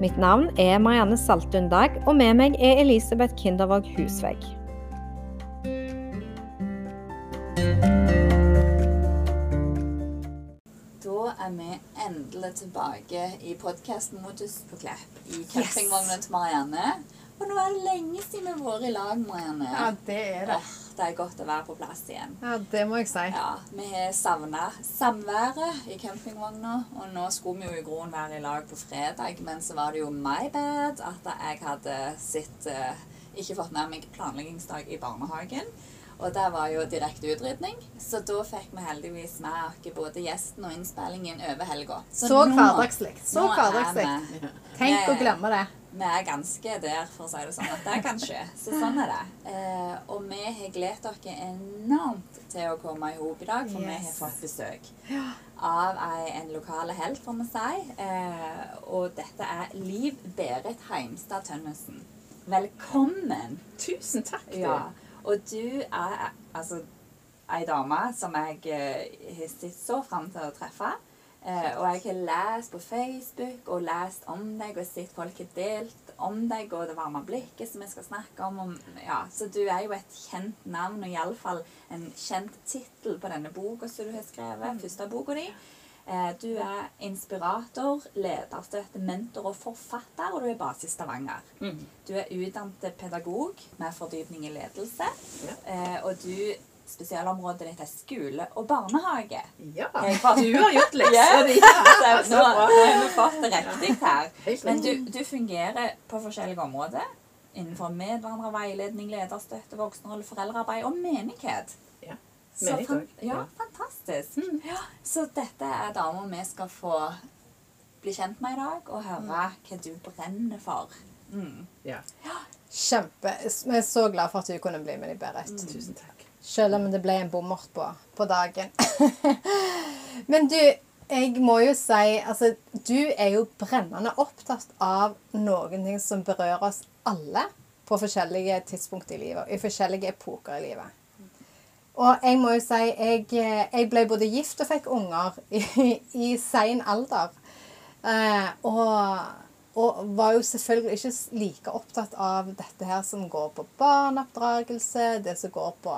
Mitt navn er Marianne Saltun Dag, og med meg er Elisabeth Kindervåg Husvegg. Da er vi endelig tilbake i podkasten Modus på Klepp i campingvognen til Marianne. Og nå er det lenge siden vi har vært i lag, Marianne. Ja, det er det. Åh, det er godt å være på plass igjen. Ja, det må jeg si. Ja, Vi har savna samværet i campingvogna, og nå skulle vi jo i grunnen være i lag på fredag, men så var det jo my bad at jeg hadde sitt eh, ikke fått med meg planleggingsdag i barnehagen. Og der var jo direkte utrydning, så da fikk vi heldigvis med oss både gjesten og innspillingen over helga. Så så hverdagslig. Så er hverdagslig. Tenk å glemme det. Vi er ganske der, for å si det sånn, at det kan skje. Så sånn er det. Eh, og vi har gledet oss enormt til å komme i hop i dag, for vi har fått besøk av ei, en lokale helt, får vi si. Eh, og dette er Liv Berit Heimstad Tønnesen. Velkommen. Tusen takk. du. Ja. Og du er altså ei dame som jeg eh, har sett så fram til å treffe. Eh, og jeg har lest på Facebook og lest om deg og sett folk har delt om deg og det varme blikket som vi skal snakke om. ja. Så du er jo et kjent navn, og iallfall en kjent tittel på denne boka som du har skrevet. Første boka di. Eh, du er inspirator, lederstøtte, mentor og forfatter, og du er base i Stavanger. Mhm. Du er utdannet pedagog med fordypning i ledelse. Eh, og du, spesialområdet ditt er skole og barnehage. Ja, For, du har gjort leksa di. nå, har vi fått det riktig her. Men du, du fungerer på forskjellige områder. Innenfor medvandrere, veiledning, lederstøtte, voksenrolle, foreldrearbeid og menighet. Ja. Så Menighet fan- Ja, fantastisk. Ja, så dette er damer vi skal få bli kjent med i dag, og høre hva du brenner for. Mm. Ja. Kjempe. Vi er så glad for at du kunne bli med i Berit. Tusen takk. Selv om det ble en bommert på, på dagen. Men du, jeg må jo si Altså, du er jo brennende opptatt av noen ting som berører oss alle på forskjellige tidspunkt i livet. I forskjellige epoker i livet. Og jeg må jo si jeg, jeg ble både gift og fikk unger i, i sein alder. Eh, og, og var jo selvfølgelig ikke like opptatt av dette her som går på barneoppdragelse, det som går på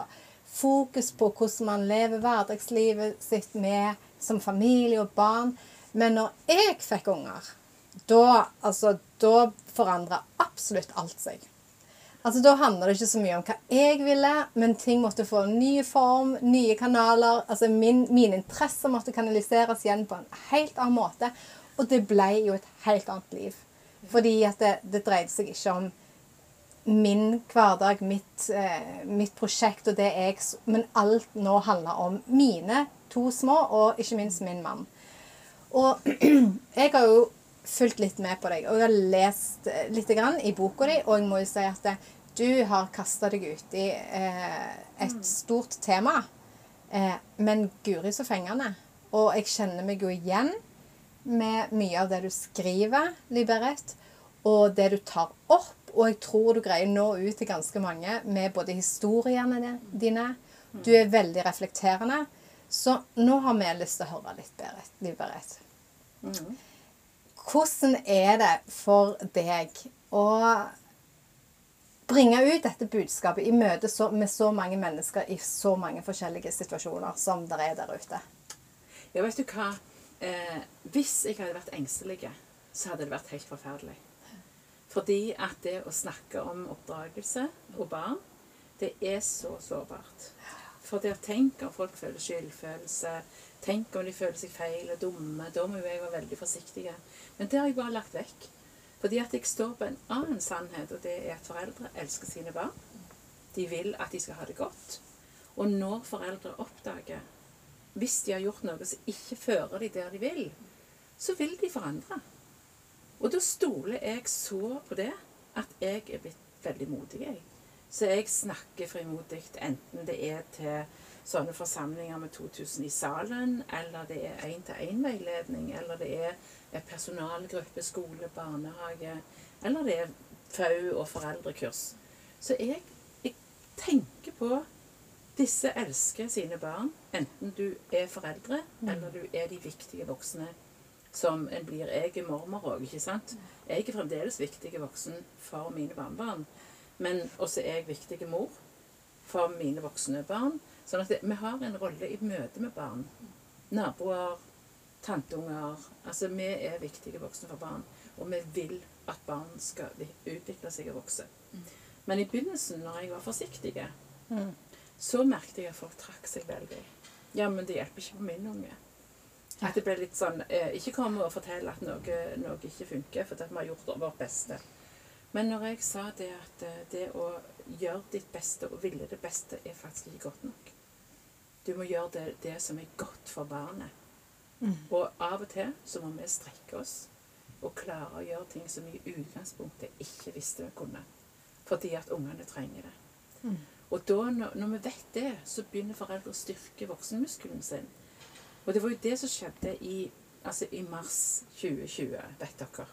fokus på hvordan man lever hverdagslivet sitt med som familie og barn. Men når jeg fikk unger, da, altså, da forandra absolutt alt seg. Altså, Da handler det ikke så mye om hva jeg ville, men ting måtte få en ny form, nye kanaler. altså min, Mine interesser måtte kanaliseres igjen på en helt annen måte. Og det ble jo et helt annet liv. Fordi at det, det dreide seg ikke om min hverdag, mitt, eh, mitt prosjekt og det jeg Men alt nå handler om mine to små, og ikke minst min mann. Og jeg har jo fulgt litt med på deg, og jeg har lest eh, litt grann i boka di, og jeg må jo si at det, du har kasta deg ut i eh, et stort tema. Eh, men guri så fengende. Og jeg kjenner meg jo igjen med mye av det du skriver, Liberett, og det du tar opp. Og jeg tror du greier å nå ut til ganske mange med både historiene dine. Du er veldig reflekterende. Så nå har vi lyst til å høre litt, Berit, Liv Berit. Hvordan er det for deg å bringe ut dette budskapet i møte med så mange mennesker i så mange forskjellige situasjoner som det er der ute? Ja, vet du hva? Eh, hvis jeg hadde vært engstelig, så hadde det vært helt forferdelig. Fordi at det å snakke om oppdragelse og barn, det er så sårbart. For det å tenke om folk føler skyldfølelse. Tenk om de føler seg feil og dumme. Da må jo jeg være veldig forsiktig. Men det har jeg bare lagt vekk. Fordi at jeg står på en annen sannhet, og det er at foreldre elsker sine barn. De vil at de skal ha det godt. Og når foreldre oppdager hvis de har gjort noe som ikke fører de der de vil, så vil de forandre. Og da stoler jeg så på det at jeg er blitt veldig modig. Jeg. Så jeg snakker frimodig, enten det er til sånne forsamlinger med 2000 i salen, eller det er én-til-én-veiledning, eller det er en personalgruppe, skole, barnehage, eller det er FAU og foreldrekurs. Så jeg, jeg tenker på disse elsker sine barn, enten du er foreldre, eller du er de viktige voksne som en blir. Jeg er mormor òg, ikke sant? Jeg er fremdeles viktig voksen for mine barnebarn. Men også er jeg viktig mor for mine voksne barn. Sånn at det, vi har en rolle i møte med barn. Naboer, tanteunger. Altså vi er viktige voksne for barn. Og vi vil at barn skal utvikle seg og vokse. Men i begynnelsen, når jeg var forsiktig, Mm. så merket jeg at folk trakk seg veldig. Ja, men det hjelper ikke på min unge. At det ble litt sånn eh, Ikke kom og fortell at noe, noe ikke funker, for at vi har gjort vårt beste. Men når jeg sa det at eh, det å gjøre ditt beste og ville det beste, er faktisk ikke godt nok. Du må gjøre det, det som er godt for barnet. Og av og til så må vi strekke oss og klare å gjøre ting som vi i utgangspunktet ikke visste vi kunne. Fordi at ungene trenger det. Og da, når vi vet det, så begynner foreldre å styrke voksenmuskelen sin. Og det var jo det som skjedde i, altså i mars 2020, vet dere.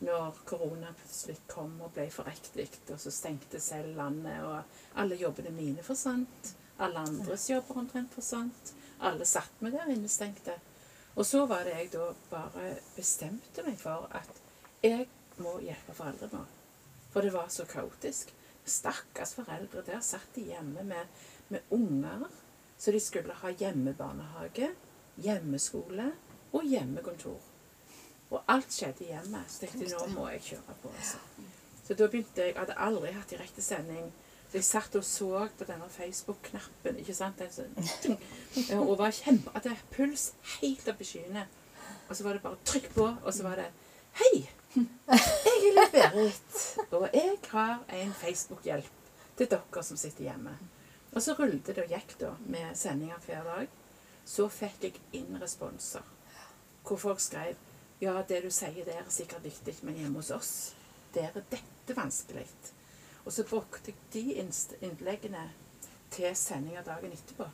Når korona plutselig kom og ble for ektig, og så stengte selv landet, og alle jobbene mine forsvant. Alle andres jobber omtrent forsvant. Alle satt med der innestengte. Og så var det jeg da bare bestemte meg for at jeg må hjelpe foreldre nå. For det var så kaotisk. Stakkars foreldre. Der satt de hjemme med, med unger. Så de skulle ha hjemmebarnehage, hjemmeskole og hjemmekontor. Og alt skjedde hjemme. Så tenkte jeg nå må jeg kjøre på. altså. Så da begynte jeg Jeg hadde aldri hatt direktesending. Så jeg satt og så på denne Facebook-knappen. ikke sant? Den som, og var kjempe, hadde puls helt opp i skyene. Og så var det bare trykk på, og så var det Hei! Jeg er Berit, og jeg har en Facebook-hjelp til dere som sitter hjemme. Og så rullet det og gikk da med sendinger hver dag. Så fikk jeg inn responser hvor folk skrev ja, det du sier der er sikkert viktig, men hjemme hos oss, der er dette vanskelig. Og så brukte jeg de innleggene til sendinger dagen etterpå.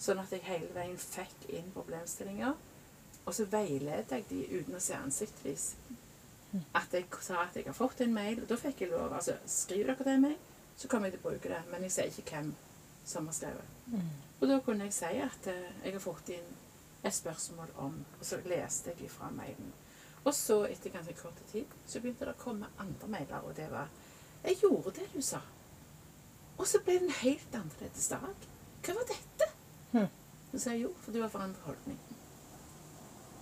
Sånn at jeg hele veien fikk inn problemstillinger. Og så veileder jeg de uten å se ansiktet deres. At jeg sa at jeg har fått en mail, og da fikk jeg lov. Altså, skriv dere til meg, så kommer jeg til å bruke det. Men jeg sier ikke hvem som har skrevet. Og da kunne jeg si at eh, jeg har fått inn et spørsmål om Og så leste jeg fra mailen. Og så, etter ganske kort tid, så begynte det å komme andre mailer, og det var Jeg gjorde det du sa. Og så ble det en helt annerledes dag. Hva var dette? Hm. Så sa jeg jo, for du har forandret holdning.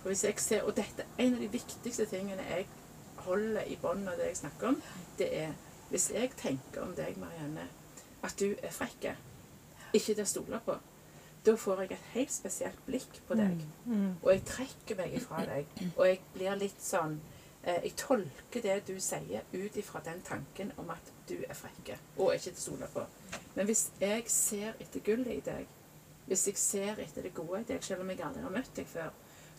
For hvis jeg ser, Og dette en av de viktigste tingene jeg holder i bånd av det jeg snakker om, det er hvis jeg tenker om deg, Marianne, at du er frekk, ikke til å stole på, da får jeg et helt spesielt blikk på deg. Og jeg trekker meg ifra deg. Og jeg blir litt sånn eh, Jeg tolker det du sier ut ifra den tanken om at du er frekk og ikke til å stole på. Men hvis jeg ser etter gullet i deg, hvis jeg ser etter det gode i deg, selv om jeg aldri har møtt deg før,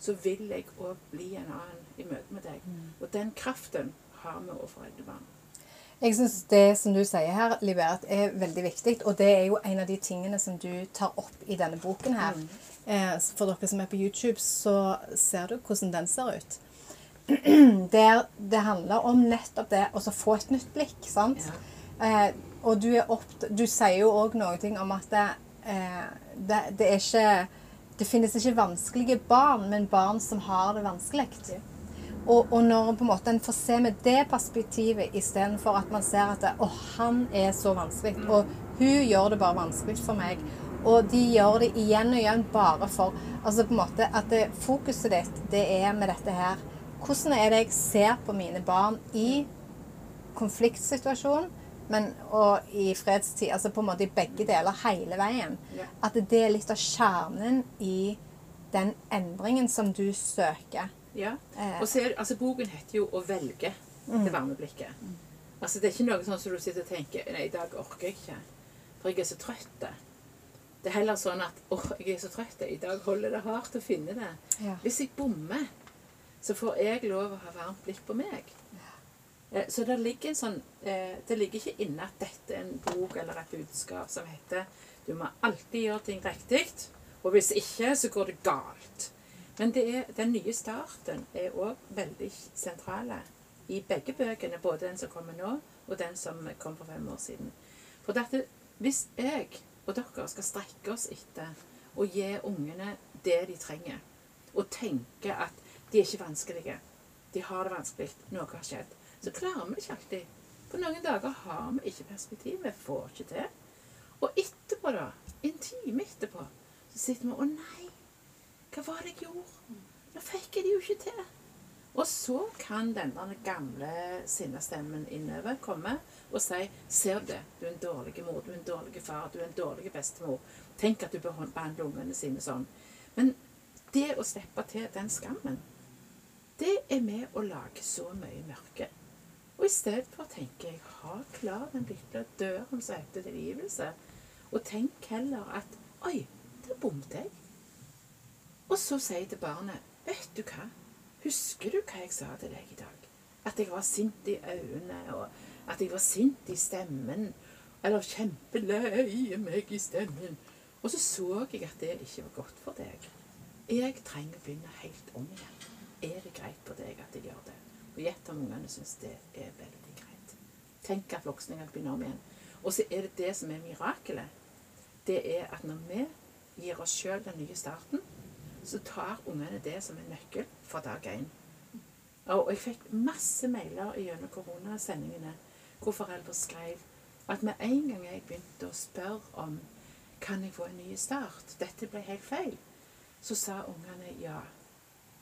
så vil jeg òg bli en annen i møte med deg. Og den kraften har vi overfor egne barn. Jeg syns det som du sier her, Libert, er veldig viktig. Og det er jo en av de tingene som du tar opp i denne boken her. Eh, for dere som er på YouTube, så ser du hvordan den ser ut. Der det handler om nettopp det å så få et nytt blikk. sant? Eh, og du, er du sier jo òg noe om at det, eh, det, det er ikke Det finnes ikke vanskelige barn, men barn som har det vanskelig. Og, og når på en en får se med det perspektivet istedenfor at man ser at det, å, han er så vanskelig, og hun gjør det bare vanskelig for meg. Og de gjør det igjen og igjen bare for Altså på en måte at det, fokuset ditt, det er med dette her. Hvordan er det jeg ser på mine barn i konfliktsituasjon, men og i fredstid? Altså på en måte i begge deler hele veien. At det er litt av kjernen i den endringen som du søker. Ja. Eh. Og så er, altså, boken heter jo 'Å velge det varme blikket'. Altså, det er ikke noe sånn som du sitter og tenker 'Nei, i dag orker jeg ikke, for jeg er så trøtt'. Det er heller sånn at 'Å, jeg er så trøtt. I dag holder det hardt å finne det'. Ja. Hvis jeg bommer, så får jeg lov å ha varmt blikk på meg. Eh, Så det ligger en sånn eh, Det ligger ikke inne at dette er en bok eller et budskap som heter du må alltid gjøre ting riktig, og hvis ikke, så går det galt. Men er, den nye starten er òg veldig sentrale i begge bøkene, både den som kommer nå, og den som kom for fem år siden. For dette, hvis jeg og dere skal strekke oss etter å gi ungene det de trenger, og tenke at de er ikke vanskelige, de har det vanskelig, noe har skjedd, så klarer vi ikke alltid. På noen dager har vi ikke perspektiv, vi får ikke til. Og etterpå, da, en time etterpå, så sitter vi Å nei, hva var det jeg gjorde? Nå fikk jeg det jo ikke til. Og så kan denne gamle sinnestemmen innover komme og si Ser du? Du er en dårlig mor, du er en dårlig far, du er en dårlig bestemor. Tenk at du behandler behandle ungene sine sånn. Men det å slippe til den skammen, det er med å lage så mye mørke. Og i stedet for tenker jeg ha klar den lille døren som heter tilgivelse. Og tenk heller at Oi, der bommet jeg. Og så sier jeg til barnet Vet du hva? Husker du hva jeg sa til deg i dag? At jeg var sint i øynene, og at jeg var sint i stemmen. Eller kjempelei meg i stemmen. Og så så jeg at det ikke var godt for deg. Jeg trenger å begynne helt om igjen. Er det greit for deg at jeg gjør det? Og gjett om ungene syns det er veldig greit. Tenk at voksne kan begynne om igjen. Og så er det det som er mirakelet. Det er at når vi gir oss sjøl den nye starten, så tar ungene det som en nøkkel fra dag én. Og jeg fikk masse mailer gjennom koronasendingene hvor foreldre skrev at med en gang jeg begynte å spørre om kan jeg få en ny start, dette ble helt feil, så sa ungene ja.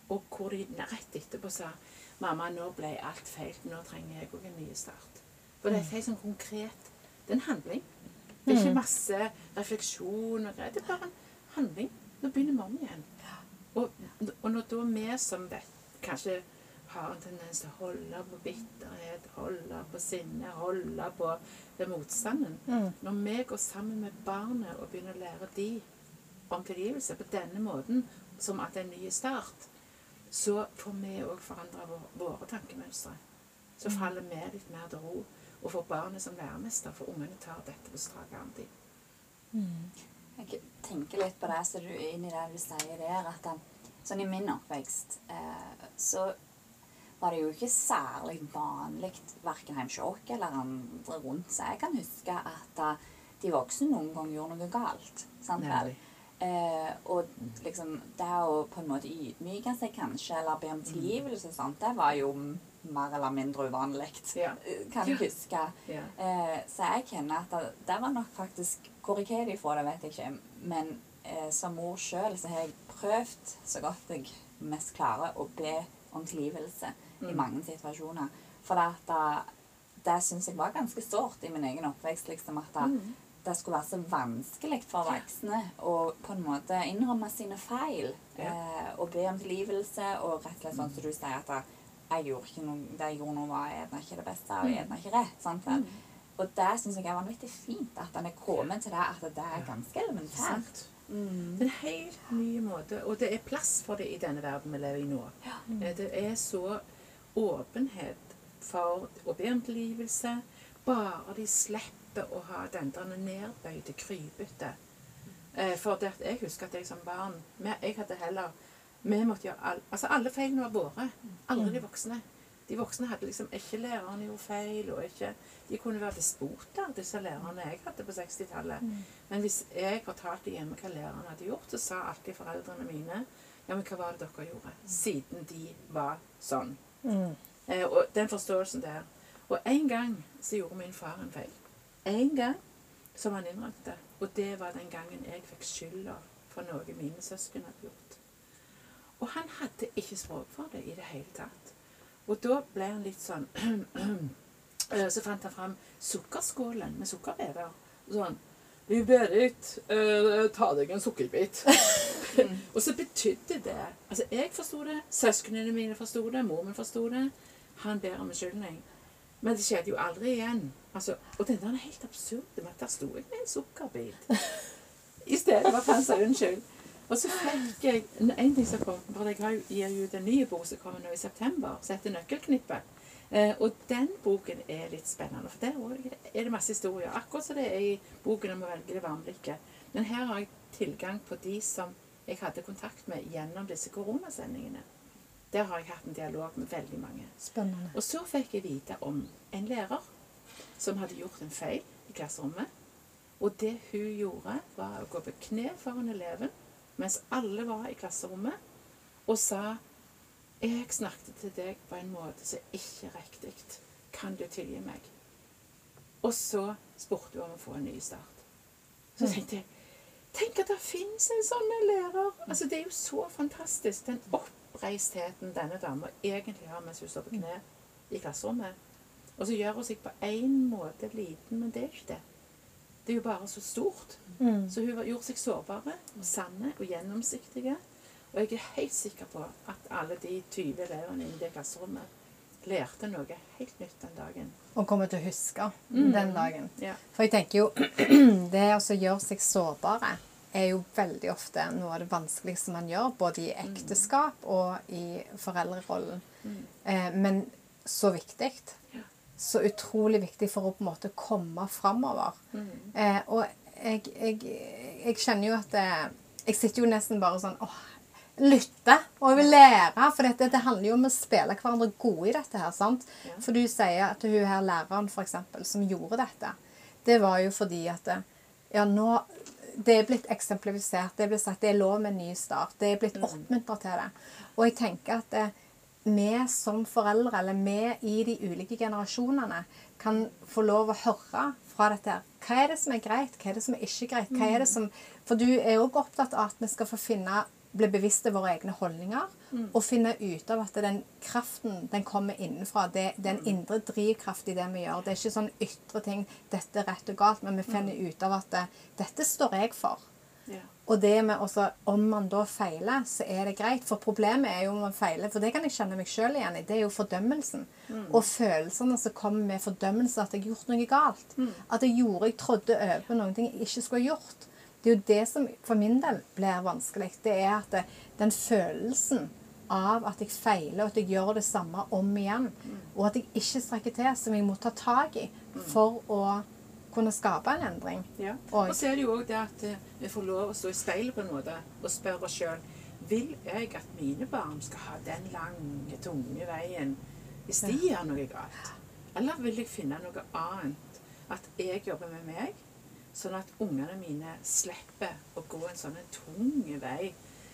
Og hvor de rett etterpå sa mamma, nå ble alt feil, nå trenger jeg òg en ny start. For det er helt sånn konkret. Det er en handling. Det er ikke masse refleksjon og greier. Det er bare en handling. Nå begynner om igjen. Og, og når da vi som vet, kanskje har en tendens til å holde på bitterhet, holde på sinne, holde på den motstanden Når vi går sammen med barnet og begynner å lære de om tilgivelse på denne måten, som at det er en ny start, så får vi òg forandra våre tankemønstre. Så faller vi litt mer til ro. Og får barnet som læremester, for ungene tar dette på strak arm. Jeg tenker litt på det så du inn i det du sier der, at eh, sånn i min oppvekst eh, så var det jo ikke særlig vanlig verken hos oss eller andre rundt. Så jeg kan huske at eh, de voksne noen ganger gjorde noe galt. Sant vel? Eh, og liksom det å på en måte ydmyke seg kanskje, eller be om tilgivelse og sånt, det var jo mer eller mindre uvanlig. Ja. Kan jeg huske. Ja. Eh, så jeg kjenner at det, det var nok faktisk Hvor jeg har de fra det, vet jeg ikke. Men eh, som mor sjøl så har jeg prøvd så godt jeg mest klarer å be om tilgivelse i mange situasjoner. For det, det, syns jeg var ganske sårt i min egen oppvekst. liksom at det, det skulle være så vanskelig for voksne å på en måte innrømme sine feil. Ja. Eh, og be om tilgivelse, og rett og slett sånn som du sier, at jeg gjorde ikke noe, det jeg gjorde nå, var gjerne ikke det beste, og gjerne ikke rett. sant vel? Og det syns jeg er vanvittig fint, at den er kommet til det at det er ganske elementært. Mm. En helt ny måte, og det er plass for det i denne verden vi lever i nå. Eh, Det er så åpenhet for å be om tilgivelse, bare de slipper å ha den der nedbøyde, krypete. Eh, For det jeg husker at jeg som barn Jeg hadde heller vi måtte gjøre all, altså Alle feilene var våre. Aldri de voksne. De voksne hadde liksom ikke lærerne gjorde feil. og ikke, De kunne være despoter, disse lærerne jeg hadde på 60-tallet. Men hvis jeg fortalte hjemme hva lærerne hadde gjort, så sa alltid foreldrene mine ja, men hva var det dere gjorde? Siden de var sånn. Eh, og den forståelsen der. Og en gang så gjorde min far en feil. En gang som han innrømte. Og det var den gangen jeg fikk skylda for noe mine søsken hadde gjort. Og han hadde ikke språk for det i det hele tatt. Og da ble han litt sånn eh, Så fant han fram sukkerskålen med sukkerbiter. Og sånn Du, Berit, eh, ta deg en sukkerbit. og så betydde det Altså, jeg forsto det, søsknene mine forsto det, mor min forsto det. Han ber om unnskyldning. Men det skjedde jo aldri igjen. Altså, og den der er helt absurd med at der sto jeg med en sukkerbit. I stedet for at han sa unnskyld. Og så fikk jeg en ting som kom, for jeg gir jo ut en ny bok som kommer nå i september, som heter 'Nøkkelknippet'. Eh, og den boken er litt spennende, for der er det masse historier. Akkurat som det er i boken om å velge det varme blikket. Men her har jeg tilgang på de som jeg hadde kontakt med gjennom disse koronasendingene. Der har jeg hatt en dialog med veldig mange. Spennende. Og så fikk jeg vite om en lærer som hadde gjort en feil i klasserommet. Og det hun gjorde, var å gå på kne foran eleven mens alle var i klasserommet, og sa Jeg snakket til deg på en måte som ikke er riktig. Kan du tilgi meg? Og så spurte hun om å få en ny start. Så tenkte jeg Tenk at det fins en sånn lærer! Altså, det er jo så fantastisk. Den oppreistheten denne dama egentlig har mens hun står på kne i klasserommet. Og så gjør hun seg på én måte liten, men det er ikke det. Det er jo bare så stort. Mm. Så hun var- gjorde seg sårbare og sanne og gjennomsiktige. Og jeg er helt sikker på at alle de 20 elevene i det klasserommet lærte noe helt nytt den dagen. Og kommer til å huske Mm. den dagen. Ja. For jeg tenker jo Det å gjøre seg sårbare er jo veldig ofte noe av det vanskeligste man gjør, både i ekteskap og i foreldrerollen. Eh, men så viktig. Så utrolig viktig for å på en måte komme framover. Eh, og jeg, jeg, jeg kjenner jo at Jeg sitter jo nesten bare sånn åh, lytte og jeg vil lære. For dette, det handler jo om å spille hverandre gode i dette her. sant? Ja. For du sier at hun her læreren for eksempel, som gjorde dette, det var jo fordi at det, ja, nå det er blitt eksemplifisert. Det er blitt sagt det er lov med en ny start. Det er blitt oppmuntra til det. Og jeg tenker at eh, vi som foreldre, eller vi i de ulike generasjonene, kan få lov å høre fra dette her. Hva er det som er greit? Hva er det som er ikke greit? Hva er det som, for du er òg opptatt av at vi skal få finne bli bevisste våre egne holdninger og finne ut av at den kraften den kommer innenfra. Det, det er en indre drivkraft i det vi gjør. Det er ikke sånn ytre ting 'Dette er rett og galt', men vi finner ut av at det, 'dette står jeg for'. Ja. Og det med også, om man da feiler, så er det greit. For problemet er jo om man feiler, for det kan jeg kjenne meg sjøl igjen i, det er jo fordømmelsen. Og følelsene som kommer med fordømmelse at jeg har gjort noe galt. At jeg gjorde, jeg trådde over ting jeg ikke skulle ha gjort. Det er jo det som for min del blir vanskelig. Det er at det, den følelsen av at jeg feiler, og at jeg gjør det samme om igjen, og at jeg ikke strekker til, som jeg må ta tak i for å kunne skape en endring. Ja. Og- så er det jo òg det at eh, vi får lov å stå i speilet på en måte og spørre oss sjøl Vil jeg at mine barn skal ha den lange, tunge veien hvis de gjør noe galt? Eller vil jeg finne noe annet? At jeg jobber med meg, sånn at ungene mine slipper å gå en sånn tung vei.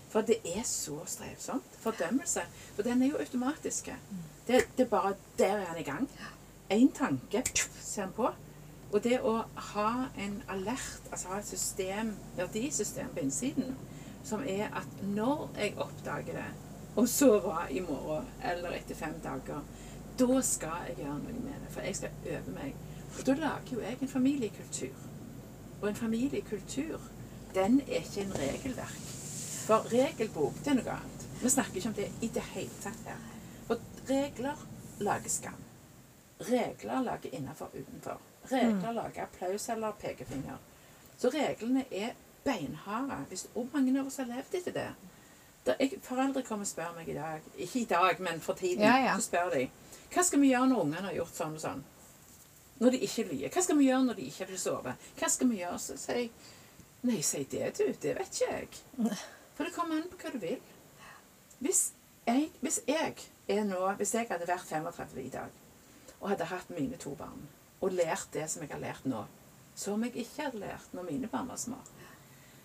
For det er så strevsomt. Fordømmelse. For den er jo automatisk. Det, det er bare Der er han i gang. Én tanke, ser han på. Og det å ha en alert, altså ha et system, verdisystem på innsiden, som er at når jeg oppdager det, og så var i morgen eller etter fem dager, da skal jeg gjøre noe med det. For jeg skal øve meg. Og da lager jo jeg en familiekultur. Og en familiekultur, den er ikke en regelverk. For regelbok, det er noe annet. Vi snakker ikke om det i det hele tatt her. For regler lager skam. Regler lager innenfor og utenfor. Regler lager applaus eller pekefinger. Så reglene er beinharde. Hvis, og mange av oss har levd etter det. Jeg, foreldre kommer og spør meg i dag Ikke i dag, men for tiden. Ja, ja. Så spør de hva skal vi gjøre når ungene har gjort sånn og sånn. Når de ikke lyver. Hva skal vi gjøre når de ikke vil sove? Hva skal vi gjøre? Så sier jeg Nei, si det, du. Det vet ikke jeg. For det kommer an på hva du vil. Hvis jeg, hvis jeg er nå Hvis jeg hadde vært 35 i dag og hadde hatt mine to barn og lært det som jeg har lært nå, som jeg ikke hadde lært når mine barn var små,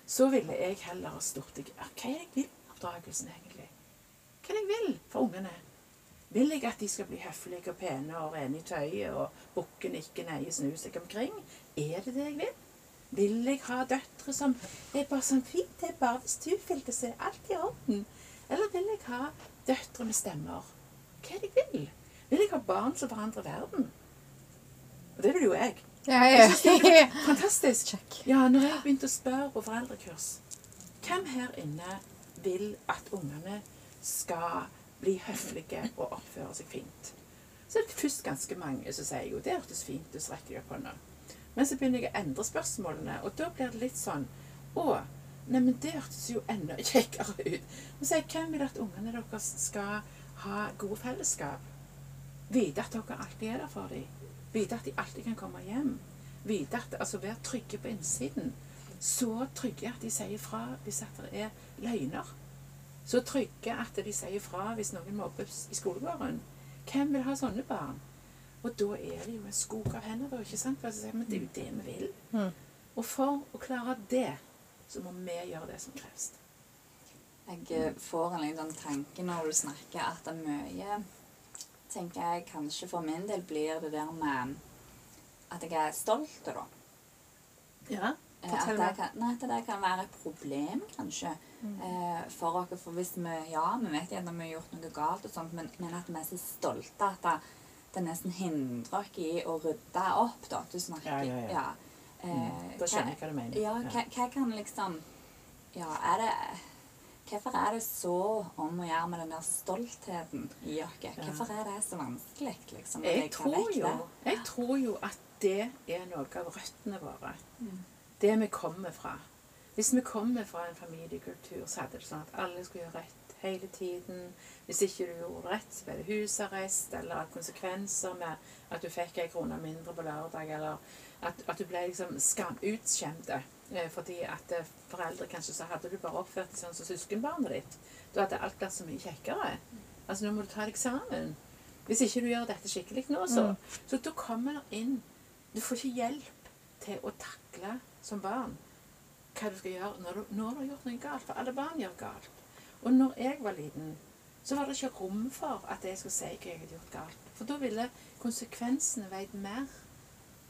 så ville jeg heller ha stort Hva er det jeg vil med oppdragelsen, egentlig? Hva er det jeg vil for ungene? Vil jeg at de skal bli høflige og pene og rene i tøyet og bukken ikke neie, snu seg omkring? Er det det jeg vil? Vil jeg ha døtre som er bare sånn fint, det er bare hvis du vil det, er alt i orden. Eller vil jeg ha døtre med stemmer? Hva er det jeg vil? Vil jeg ha barn som forandrer verden? Og det vil jo jeg. Ja, Jeg det ja. er fantastisk. Check. Ja, når jeg begynte å spørre på foreldrekurs Hvem her inne vil at ungene skal bli høflige og oppføre seg fint? Så er det først ganske mange som sier jo det hørtes fint ut, så rekker de opp hånda. Men så begynner jeg å endre spørsmålene, og da blir det litt sånn Å, neimen det hørtes jo enda kjekkere ut. Og så sier jeg hvem vil at ungene deres skal ha gode fellesskap? Vite at dere alltid er der for dem. Vite at de alltid kan komme hjem. Vite at, altså Være trygge på innsiden. Så trygge at de sier fra hvis at det er løgner. Så trygge at de sier fra hvis noen mobbes i skolegården. Hvem vil ha sånne barn? Og da er det jo en skog av hender, da, ikke sant? For sier, men det er jo det vi vil. Mm. Og for å klare det, så må vi gjøre det som kreves. Jeg eh, får en liten tanke når du snakker, at det er mye tenker jeg kanskje for min del blir det der med at jeg er stolt, da. Ja, Eh, At fortell det, meg. kan, nei, at det kan være et problem, kanskje, eh, for oss. For hvis vi Ja, vi vet gjerne at vi har gjort noe galt, og sånt, men, men at vi er så stolte at det, det nesten hindrer oss i å rydde opp, da. Du snakker Ja, ja, ja. Eh, Mm, Da skjønner jeg hva du mener. Ja, hva, hva kan liksom Ja, er det Hvorfor er det så om å gjøre med den der stoltheten i oss? Hvorfor er det så vanskelig, liksom? Jeg tror, jo, jeg tror jo at det er noe av røttene våre. Mm. Det vi kommer fra. Hvis vi kommer fra en familiekultur, så hadde det sånn at alle skulle gjøre rett hele tiden. Hvis ikke du gjorde rett, så ble det husarrest, eller at konsekvenser med at du fikk ei krone mindre på lørdag, eller at, at du ble liksom skam, utskjemte. Eh, Fordi at eh, foreldre kanskje sa hadde du bare oppført deg sånn som søskenbarnet ditt. Da hadde alt vært så mye kjekkere. Altså, nå må du ta deg sammen. Hvis ikke du gjør dette skikkelig nå, så, så da kommer det inn Du får ikke hjelp til å takle som barn hva du skal gjøre når du, når du har gjort noe galt. For alle barn gjør galt. Og når jeg var liten, så var det ikke rom for at jeg skulle si hva jeg hadde gjort galt. For da ville konsekvensene veid mer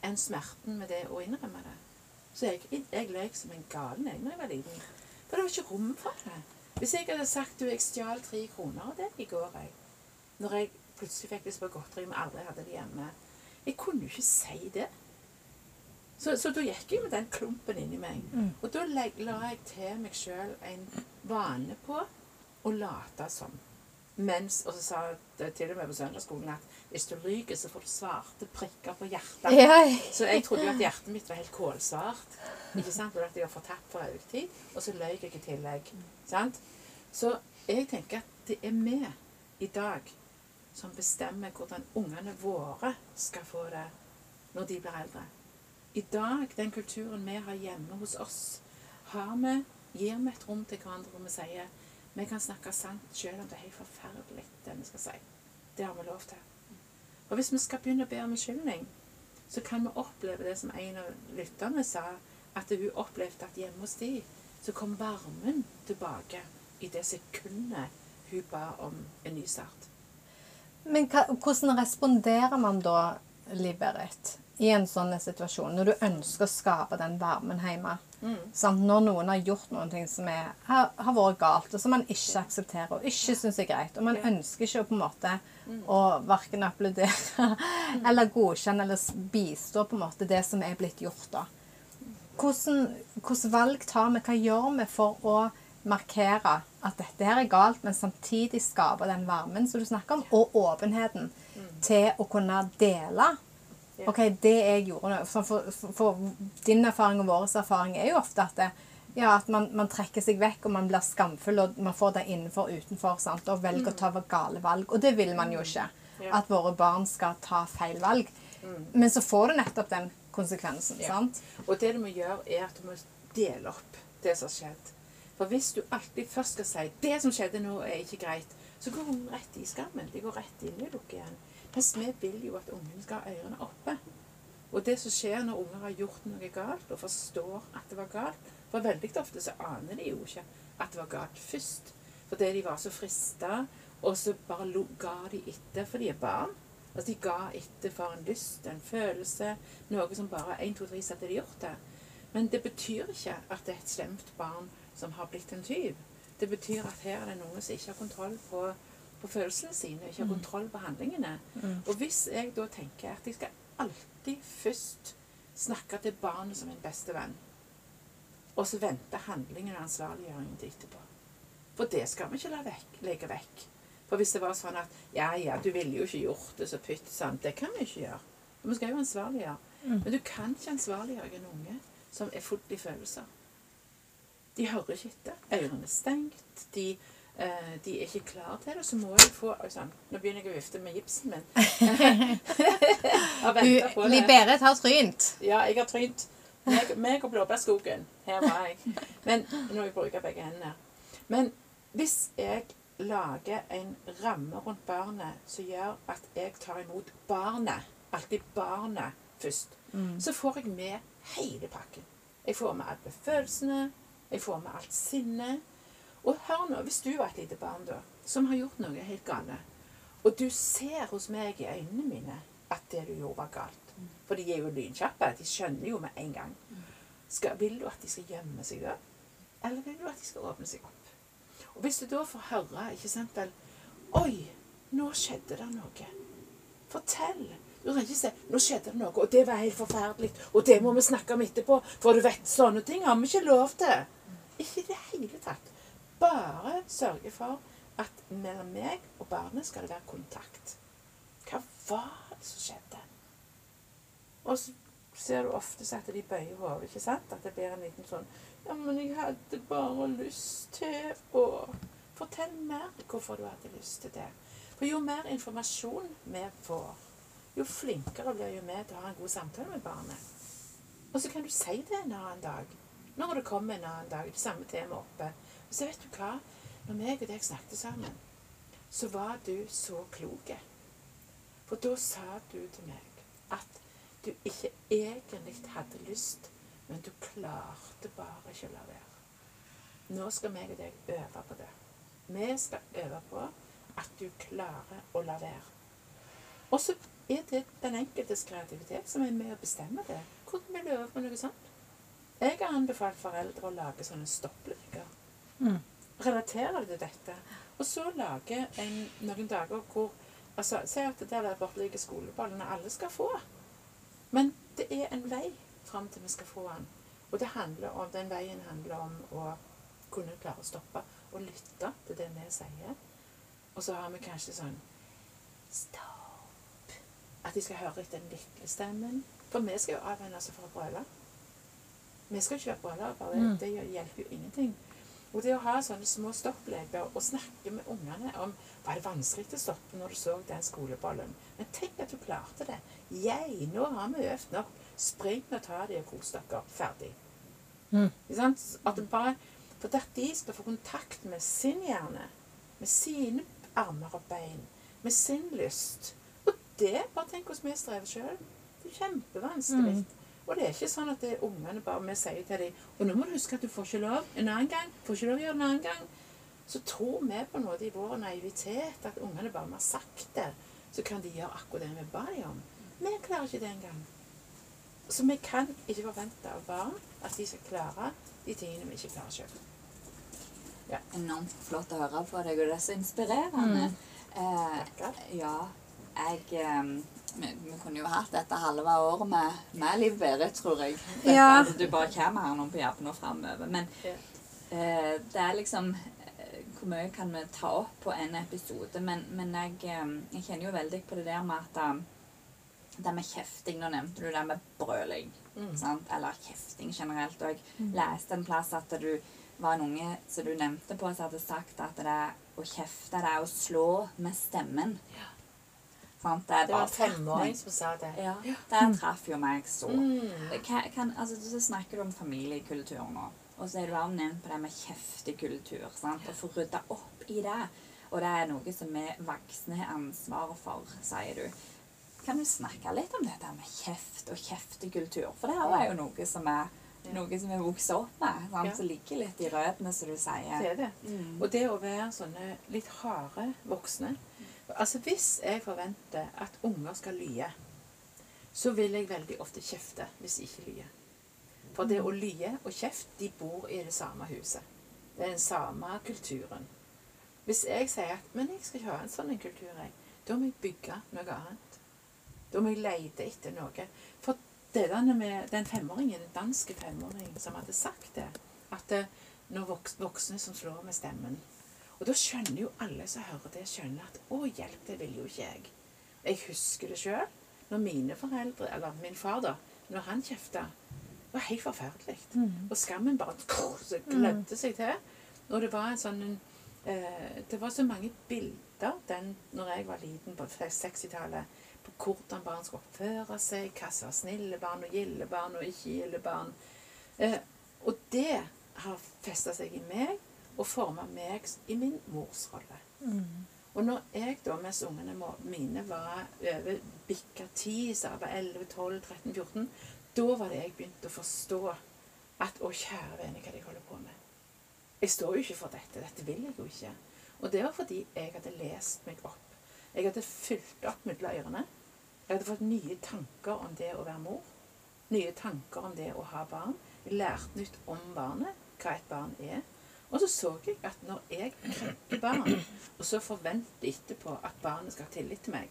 enn smerten med det å innrømme det. Så jeg, jeg løy som en galen jeg da jeg var liten. For det var ikke rom for det. Hvis jeg hadde sagt du, jeg stjal tre kroner av deg i går, jeg, når jeg plutselig fikk lyst på godteri, vi aldri hadde det hjemme Jeg kunne jo ikke si det. Så, så da gikk jeg med den klumpen inni meg. Og da la jeg til meg sjøl en vane på å late som. Mens, og så sa det til og med på søndagsskolen at hvis du lyver, så får du svarte prikker på hjertet. Ja. Så jeg trodde jo at hjertet mitt var helt kålsvart. Ikke sant? Og at jeg var fortapt for øyetid. tid. Og så løy jeg i tillegg. Sant? Så jeg tenker at det er vi i dag som bestemmer hvordan ungene våre skal få det når de blir eldre. I dag, den kulturen vi har hjemme hos oss, har vi, gir vi et rom til hverandre hvor vi sier vi kan snakke sant selv om det er helt forferdelig, det vi skal si. Det har vi lov til. Og hvis vi skal begynne å be om unnskyldning, så kan vi oppleve det som en av lytterne sa, at hun opplevde at hjemme hos de, så kom varmen tilbake i det sekundet hun ba om en ny start. Men hva, hvordan responderer man da, Liv i en sånn situasjon, når du ønsker å skape den varmen hjemme? Sant? Når noen har gjort noe som er, har, har vært galt, og som man ikke aksepterer og ikke syns er greit, og man ønsker ikke å på en måte å verken applaudere eller godkjenne eller bistå på en måte det som er blitt gjort, da. Hvordan valg tar vi? Hva gjør vi for å markere at dette her er galt, men samtidig skape den varmen som du snakker om, og åpenheten til å kunne dele. OK, det jeg gjorde For, for, for, din erfaring og vår erfaring er jo ofte at, det, ja, at man, man trekker seg vekk, og man blir skamfull, og man får det innenfor og utenfor, sant? og velger å ta gale valg. Og det vil man jo ikke. Ja. At våre barn skal ta feil valg. Men så får du nettopp den konsekvensen. Ja. sant? Og det du må gjøre, er at du må dele opp det som har skjedd. For hvis du alltid først skal si 'det som skjedde nå, er ikke greit', så går hun rett i skammen. De går rett inn i lukket igjen. Mens vi vil jo at ungen skal ha ørene oppe. Og det som skjer når unger har gjort noe galt, og forstår at det var galt For veldig ofte så aner de jo ikke at det var galt først. Fordi de var så frista, og så bare ga de etter, for de er barn. Altså De ga etter for en lyst, en følelse, noe som bare 1, 2, 3 så hadde de gjort det. Men det betyr ikke at det er et slemt barn som har blitt en tyv. Det betyr at her er det noen som ikke har kontroll på, på følelsene sine, ikke har kontroll på handlingene. Og hvis jeg da tenker at jeg skal alltid først snakke til barnet som en beste venn, og så vente handlingen og ansvarliggjøringen til etterpå. For det skal vi ikke la vekk, legge vekk. For hvis det var sånn at ja, ja, du ville jo ikke gjort det, så pytt sånn. det kan vi ikke gjøre. Vi skal jo ansvarliggjøre. Men du kan ikke ansvarliggjøre en unge som er full i følelser. De hører ikke etter. Ørene er stengt. De de er ikke klare til det, så må jeg få sånn, Nå begynner jeg å vifte med gipsen min. og venter på det. Li-Berit har trynt. Ja, jeg har trynt. Meg, meg og blåbærskogen. Her var jeg. Men nå jeg bruke begge hendene. Men hvis jeg lager en ramme rundt barnet som gjør at jeg tar imot barnet, alltid barnet først, så får jeg med hele pakken. Jeg får med alle følelsene, jeg får med alt sinnet. Og hør nå, hvis du var et lite barn da, som har gjort noe helt galt, og du ser hos meg i øynene mine at det du gjorde, var galt. For de er jo lynkjappe. De skjønner jo med en gang. Skal, vil du at de skal gjemme seg da? Eller vil du at de skal åpne seg opp? Og hvis du da får høre, ikke sant vel Oi, nå skjedde det noe. Fortell. Du kan ikke si 'Nå skjedde det noe, og det var helt forferdelig', 'og det må vi snakke om etterpå', for du vet, sånne ting har vi ikke lov til. Ikke i det hele tatt. Bare sørge for at mellom meg og barnet skal det være kontakt. Hva var det som skjedde? Og så ser du ofte at de bøyer hodet, ikke sant? At det blir en liten sånn Ja, men jeg hadde bare lyst til å Fortell mer hvorfor du hadde lyst til det. For jo mer informasjon vi får, jo flinkere blir jo vi til å ha en god samtale med barnet. Og så kan du si det en annen dag. Når det kommer en annen dag, det samme temaet oppe. Og så vet du hva? Når meg og deg snakket sammen, så var du så klok. For da sa du til meg at du ikke egentlig hadde lyst, men du klarte bare ikke å la være. Nå skal meg og deg øve på det. Vi skal øve på at du klarer å la være. Og så er det den enkeltes kreativitet som er med å bestemme det. Hvordan vil du øve på noe sånt? Jeg har anbefalt foreldre å lage sånne stoppløyker. Mm. Relaterer det til dette. Og så lage en, noen dager hvor altså, Si at det der borte ligger skoleballene alle skal få. Men det er en vei fram til vi skal få den. Og det handler om, den veien handler om å kunne klare å stoppe og lytte til det vi sier. Og så har vi kanskje sånn Stopp. At de skal høre etter den lille stemmen. For vi skal jo avvenne oss fra å brøle. Vi skal ikke være brølere. Det, Mm. det hjelper jo ingenting. Og det å ha sånne små stoppleker og snakke med ungene om Var det vanskelig å stoppe når du så den skoleballen? Men tenk at du klarte det. Jeg, nå har vi øvd nok. Spring og ta de og kos dere. Ferdig. Mm. At det bare, for at de skal få kontakt med sin hjerne, med sine armer og bein, med sin lyst. Og det, bare tenk hvordan vi strever sjøl. Det er kjempevanskelig. Mm. Og det er ikke sånn at det er ungene bare vi sier til dem Og nå må du huske at du får ikke lov en annen gang. Får ikke lov å gjøre det en annen gang. Så tror vi på en måte i vår naivitet at ungene bare vi har sagt det, så kan de gjøre akkurat det vi ba dem om. Vi klarer ikke det engang. Så vi kan ikke forvente av barn at de skal klare de tingene vi ikke klarer sjøl. Enormt flott å høre på deg, og det er så inspirerende. Eh, Takker. ja, jeg eh, vi, vi kunne jo hatt dette halve året med, med Liv Berit, tror jeg. Dette, Ja. altså, Du bare kommer her nå på jobben og framover. Men Ja. eh, det er liksom eh, Hvor mye kan vi ta opp på en episode? Men, men jeg, eh, jeg kjenner jo veldig på det der med at eh, det med kjefting Nå nevnte du det med brøling. Mm. Sant? Eller kjefting generelt. Og jeg leste en plass at du var en unge som du nevnte på, som hadde sagt at det å kjefte, det er å slå med stemmen. Sant? Det, er Det var en femåring som sa det. Ja, det traff jo meg så. Mm. Kan, kan, altså, så snakker du om familiekultur nå. Og så er du også nevnt på det med kjeftekultur. Sant? Å få rydda opp i det. Og det er noe som vi voksne har ansvaret for, sier du. Kan du snakke litt om dette med kjeft og kjeftekultur? For det er jo noe som er noe som vi vokser opp med. Sant? Ja. Som ligger litt i røttene, som du sier. Det er det. Mm. Og det å være sånne litt harde voksne Altså Hvis jeg forventer at unger skal lye, så vil jeg veldig ofte kjefte hvis de ikke lyer. For det å lye og kjeft, de bor i det samme huset. Det er den samme kulturen. Hvis jeg sier at men jeg skal ikke ha en sånn kultur, jeg, da må jeg bygge noe annet. Da må jeg lete etter noe. For det der med den femåringen, den danske femåringen som hadde sagt det, at det, når voks, voksne som slår med stemmen Og da skjønner jo alle som hører det, skjønner at å, hjelp, det vil jo ikke jeg. Jeg husker det sjøl. Når mine foreldre, eller min far, da, når han kjefta, det var helt forferdelig. Og skammen bare så glødde seg til. Og det var en sånn en, eh, Det var så mange bilder den når jeg var liten på 60-tallet, på hvordan barn skulle oppføre seg, hva som var snille barn og gilde barn og ikke gilde barn. Eh, og det har festa seg i meg og forma meg i min mors rolle. Og når jeg da, mens ungene mine var over bikka ti, så jeg var 11, 12, 13, 14, da var det jeg begynte å forstå at å, kjære vene, hva de holder på med? Jeg står jo ikke for dette. Dette vil jeg jo ikke. Og det var fordi jeg hadde lest meg opp. Jeg hadde fylt opp mellom ørene. Jeg hadde fått nye tanker om det å være mor. Nye tanker om det å ha barn. Jeg lærte nytt om barnet, hva et barn er. Og så så jeg at når jeg krenker barn, og så forventer etterpå at barnet skal ha tillit til meg,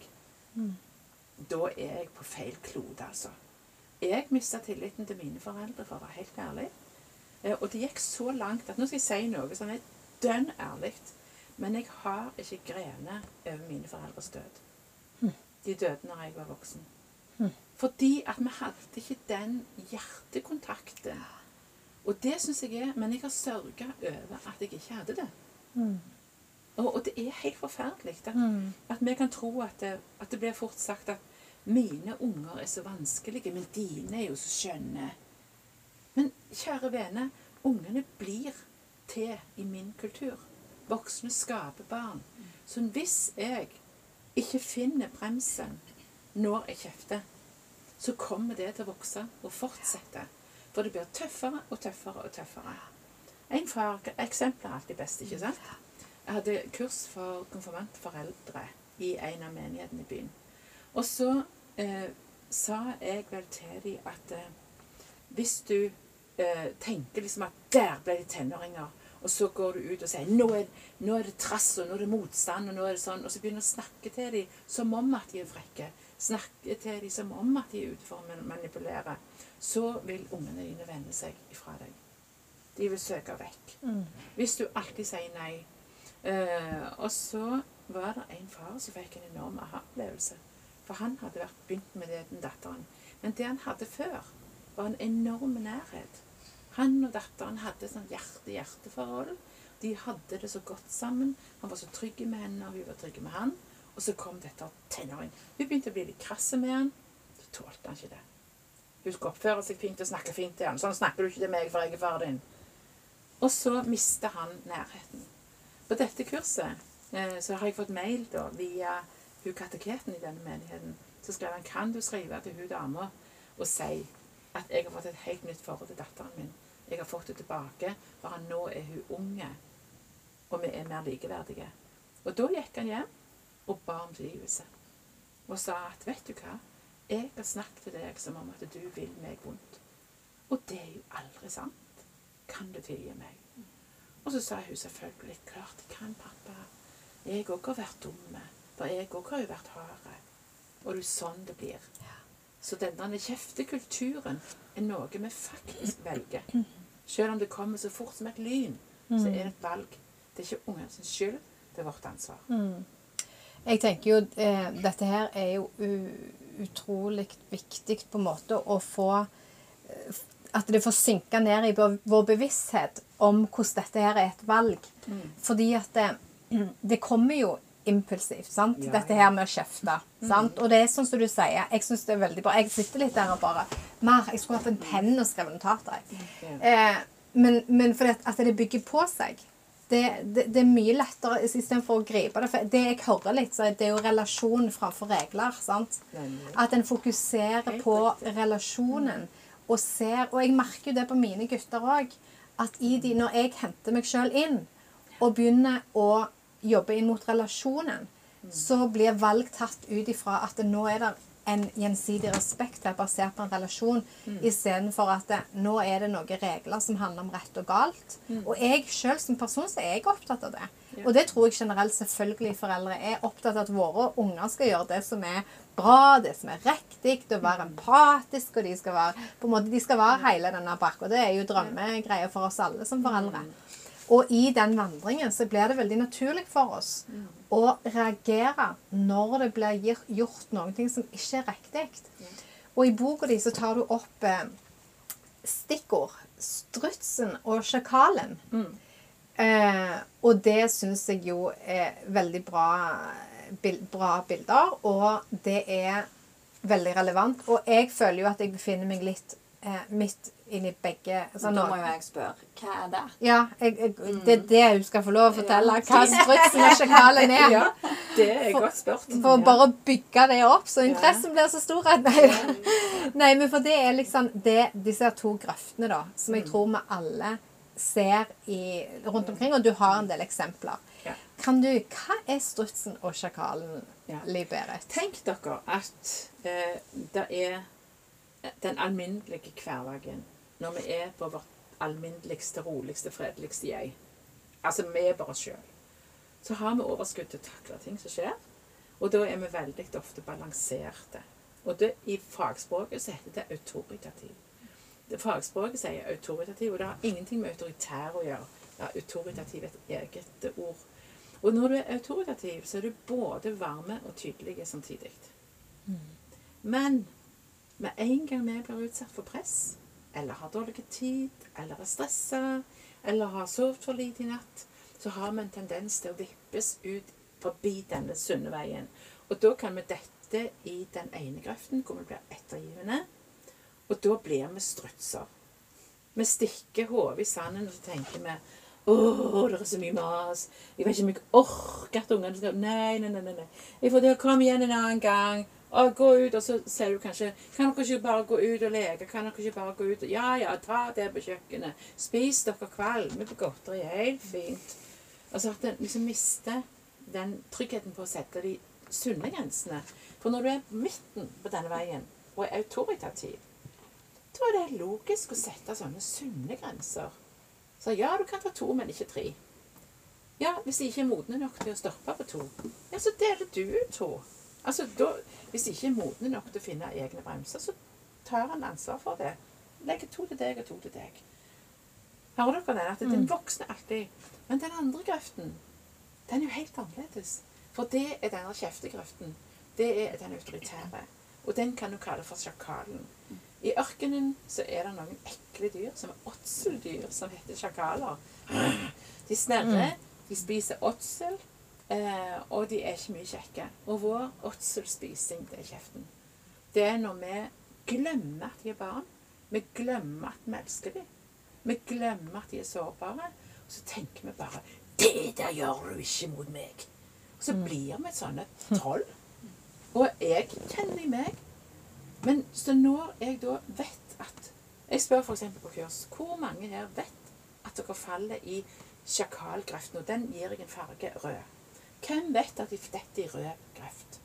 da er jeg på feil klode, altså. Jeg mista tilliten til mine foreldre, for å være helt ærlig. Eh, Og det gikk så langt at nå skal jeg si noe som er dønn ærlig. Men jeg har ikke grenet over mine foreldres død. De døde når jeg var voksen. Fordi at vi hadde ikke den hjertekontakten. Og det syns jeg er Men jeg har sørga over at jeg ikke hadde det. Og, og det er helt forferdelig at, at vi kan tro at det, at det blir fort sagt at mine unger er så vanskelige, men dine er jo så skjønne. Men kjære vene, ungene blir til i min kultur. Voksne skaper barn. Så hvis jeg ikke finner bremsen når jeg kjefter, så kommer det til å vokse og fortsette. For det blir tøffere og tøffere og tøffere. En far, Eksempler er alltid best, ikke sant? Jeg hadde kurs for konfirmantforeldre i en av menighetene i byen. Og så eh, sa jeg vel til dem at eh, hvis du eh, tenker liksom at der ble de tenåringer, og så går du ut og sier nå er, nå er det trass, og nå er det motstand, og nå er det sånn, og så begynner du å snakke til dem som om at de er frekke, snakke til dem som om at de er ute for å manipulere, så vil ungene dine vende seg ifra deg. De vil søke vekk. Hvis du alltid sier nei. Eh, og så var det en far som fikk en enorm aha-opplevelse. For han hadde vært begynt med det den datteren. Men det han hadde før, var en enorm nærhet. Han og datteren hadde et sånn hjerte-hjerte-forhold. De hadde det så godt sammen. Han var så trygg med henne, og hun var trygg med han. Og så kom dette tenåringen. Hun begynte å bli litt krass med han. Så tålte han ikke det. Hun skulle oppføre seg fint og snakke fint til han. Sånn snakker du ikke til meg, for jeg er far din. Og så mister han nærheten. På dette kurset eh, så har jeg fått mail da, via hun kateketen i denne menigheten. Så skrev han kan du skrive til hun dama og si at jeg har fått et helt nytt forhold til datteren min. Jeg har fått det tilbake, for nå er hun unge, og vi er mer likeverdige. Og da gikk han hjem og ba om tilgivelse. Og sa at vet du hva, jeg har snakket til deg som om at du vil meg vondt. Og det er jo aldri sant. Kan du tilgi meg? Og så sa hun selvfølgelig klart jeg kan, pappa. Jeg òg har vært dumme. For jeg òg har jo vært hard. Og det er sånn det blir. Så denne kjeftekulturen er noe vi faktisk velger. Selv om det kommer så fort som et lyn, så er det et valg. Det er ikke ungene sin skyld, det er vårt ansvar. Jeg tenker jo eh, Dette her er jo utrolig viktig på en måte å få eh, At det får synke ned i vår, bevissthet om hvordan dette her er et valg. Fordi at det, det kommer jo impulsivt. sant? Ja, dette her med å kjefte. sant? Og det er sånn som du sier. Jeg syns det er veldig bra. Jeg sitter litt der og bare Mer, jeg skulle hatt en penn og skrevet notater. jeg. Eh, men, men fordi at, at det bygger på seg. Det, det, det er mye lettere istedenfor å gripe det. For det jeg hører litt, så er det jo relasjon framfor regler. sant? At en fokuserer på relasjonen og ser Og jeg merker jo det på mine gutter òg. At i de, når jeg henter meg sjøl inn og begynner å jobbe inn mot relasjonen, så blir valg tatt ut ifra at nå er det en gjensidig respekt her basert på en relasjon, istedenfor at det, nå er det noen regler som handler om rett og galt. Og jeg sjøl som person så er jeg opptatt av det. Og det tror jeg generelt selvfølgelig foreldre er opptatt av at våre unger skal gjøre det som er bra, det som er riktig, og være empatisk, og de skal være på en måte, de skal være hele denne pakka. Det er jo drømmegreier for oss alle som foreldre. Og i den vandringen så blir det veldig naturlig for oss å reagere når det blir gjort noe som ikke er riktig. Og i boka di så tar du opp eh, stikkord. Strutsen og sjakalen. Eh, og det syns jeg jo er veldig bra, bra bilder, og det er veldig relevant. Og jeg føler jo at jeg befinner meg litt eh, midt inni begge altså, Da må jo jeg spørre hva er det? Ja, jeg, jeg, det er det hun skal få lov å fortelle. Hva strutsen og sjakalen er. Ja, det er godt spurt. For Ja. bare å bygge det opp, så interessen blir så stor. at- Nei, Nei, men for det er liksom det, disse to grøftene, da, som jeg tror vi alle ser i, rundt omkring, og du har en del eksempler. Ja. Kan du, Hva er strutsen og sjakalen, Ja. Liv Berit? Tenk dere at eh, det er den alminnelige hverdagen når vi er på vårt alminneligste, roligste, fredeligste jeg. Altså vi er bare oss sjøl. Så har vi overskudd til å takle ting som skjer. Og da er vi veldig ofte balanserte. Og det, i fagspråket så heter det autoritativ. Det fagspråket sier autoritativ, og det har ingenting med autoritær å gjøre. Er autoritativ et eget ord. Og når du er autoritativ, så er du både varme og tydelig samtidig. Men med en gang vi blir utsatt for press, eller har dårlig tid, eller er stressa, eller har sovet for lite i natt, så har vi en tendens til å vippes ut forbi denne sunne veien. Og da kan vi dette i den ene grøften, hvor vi blir ettergivende. Og da blir vi strutser. Vi stikker hodet i sanden, og så tenker vi Å, det er så mye mas. Jeg vet ikke om jeg orker at ungene skal Nei, nei, nei. nei. Jeg får det, Kom igjen en annen gang. Å, gå ut, og så sier du kanskje Kan dere ikke bare gå ut og leke? Kan dere ikke bare gå ut og Ja, ja, ta det på kjøkkenet. Spis dere kvalme på godteri. Helt fint. Altså at en liksom mister den tryggheten på å sette de sunne grensene. For når du er på midten på denne veien og er autoritativ, da er det logisk å sette sånne sunne grenser. Så ja, du kan ta to, men ikke tre. Ja, Hvis de ikke er modne nok til å stoppe på to, ja, så deler du ut to. Altså, da, Hvis ikke er modne nok til å finne egne bremser, så tar han ansvar for det. Legger to til deg og to til deg. Hører dere den? At den voksne alltid Men den andre grøften, den er jo helt annerledes. For det er denne kjeftegrøften. Det er den autoritære. Og den kan du kalle for sjakalen. I ørkenen så er det noen ekle dyr som er åtseldyr, som heter sjakaler. De snerrer, de spiser åtsel, eh, og de er ikke mye kjekke. Og vår åtselspising, det er kjeften. Det er når vi glemmer at de er barn. Vi glemmer at vi elsker dem. Vi glemmer at de er sårbare. Og så tenker vi bare 'Det der gjør du ikke mot meg'. Og så blir vi sånne troll. Og jeg kjenner i meg. Men så når jeg da vet at Jeg spør f.eks. på kurs hvor mange her vet at dere faller i sjakalgrøften, og den gir jeg en farge rød. Hvem vet at de dette i rød grøft?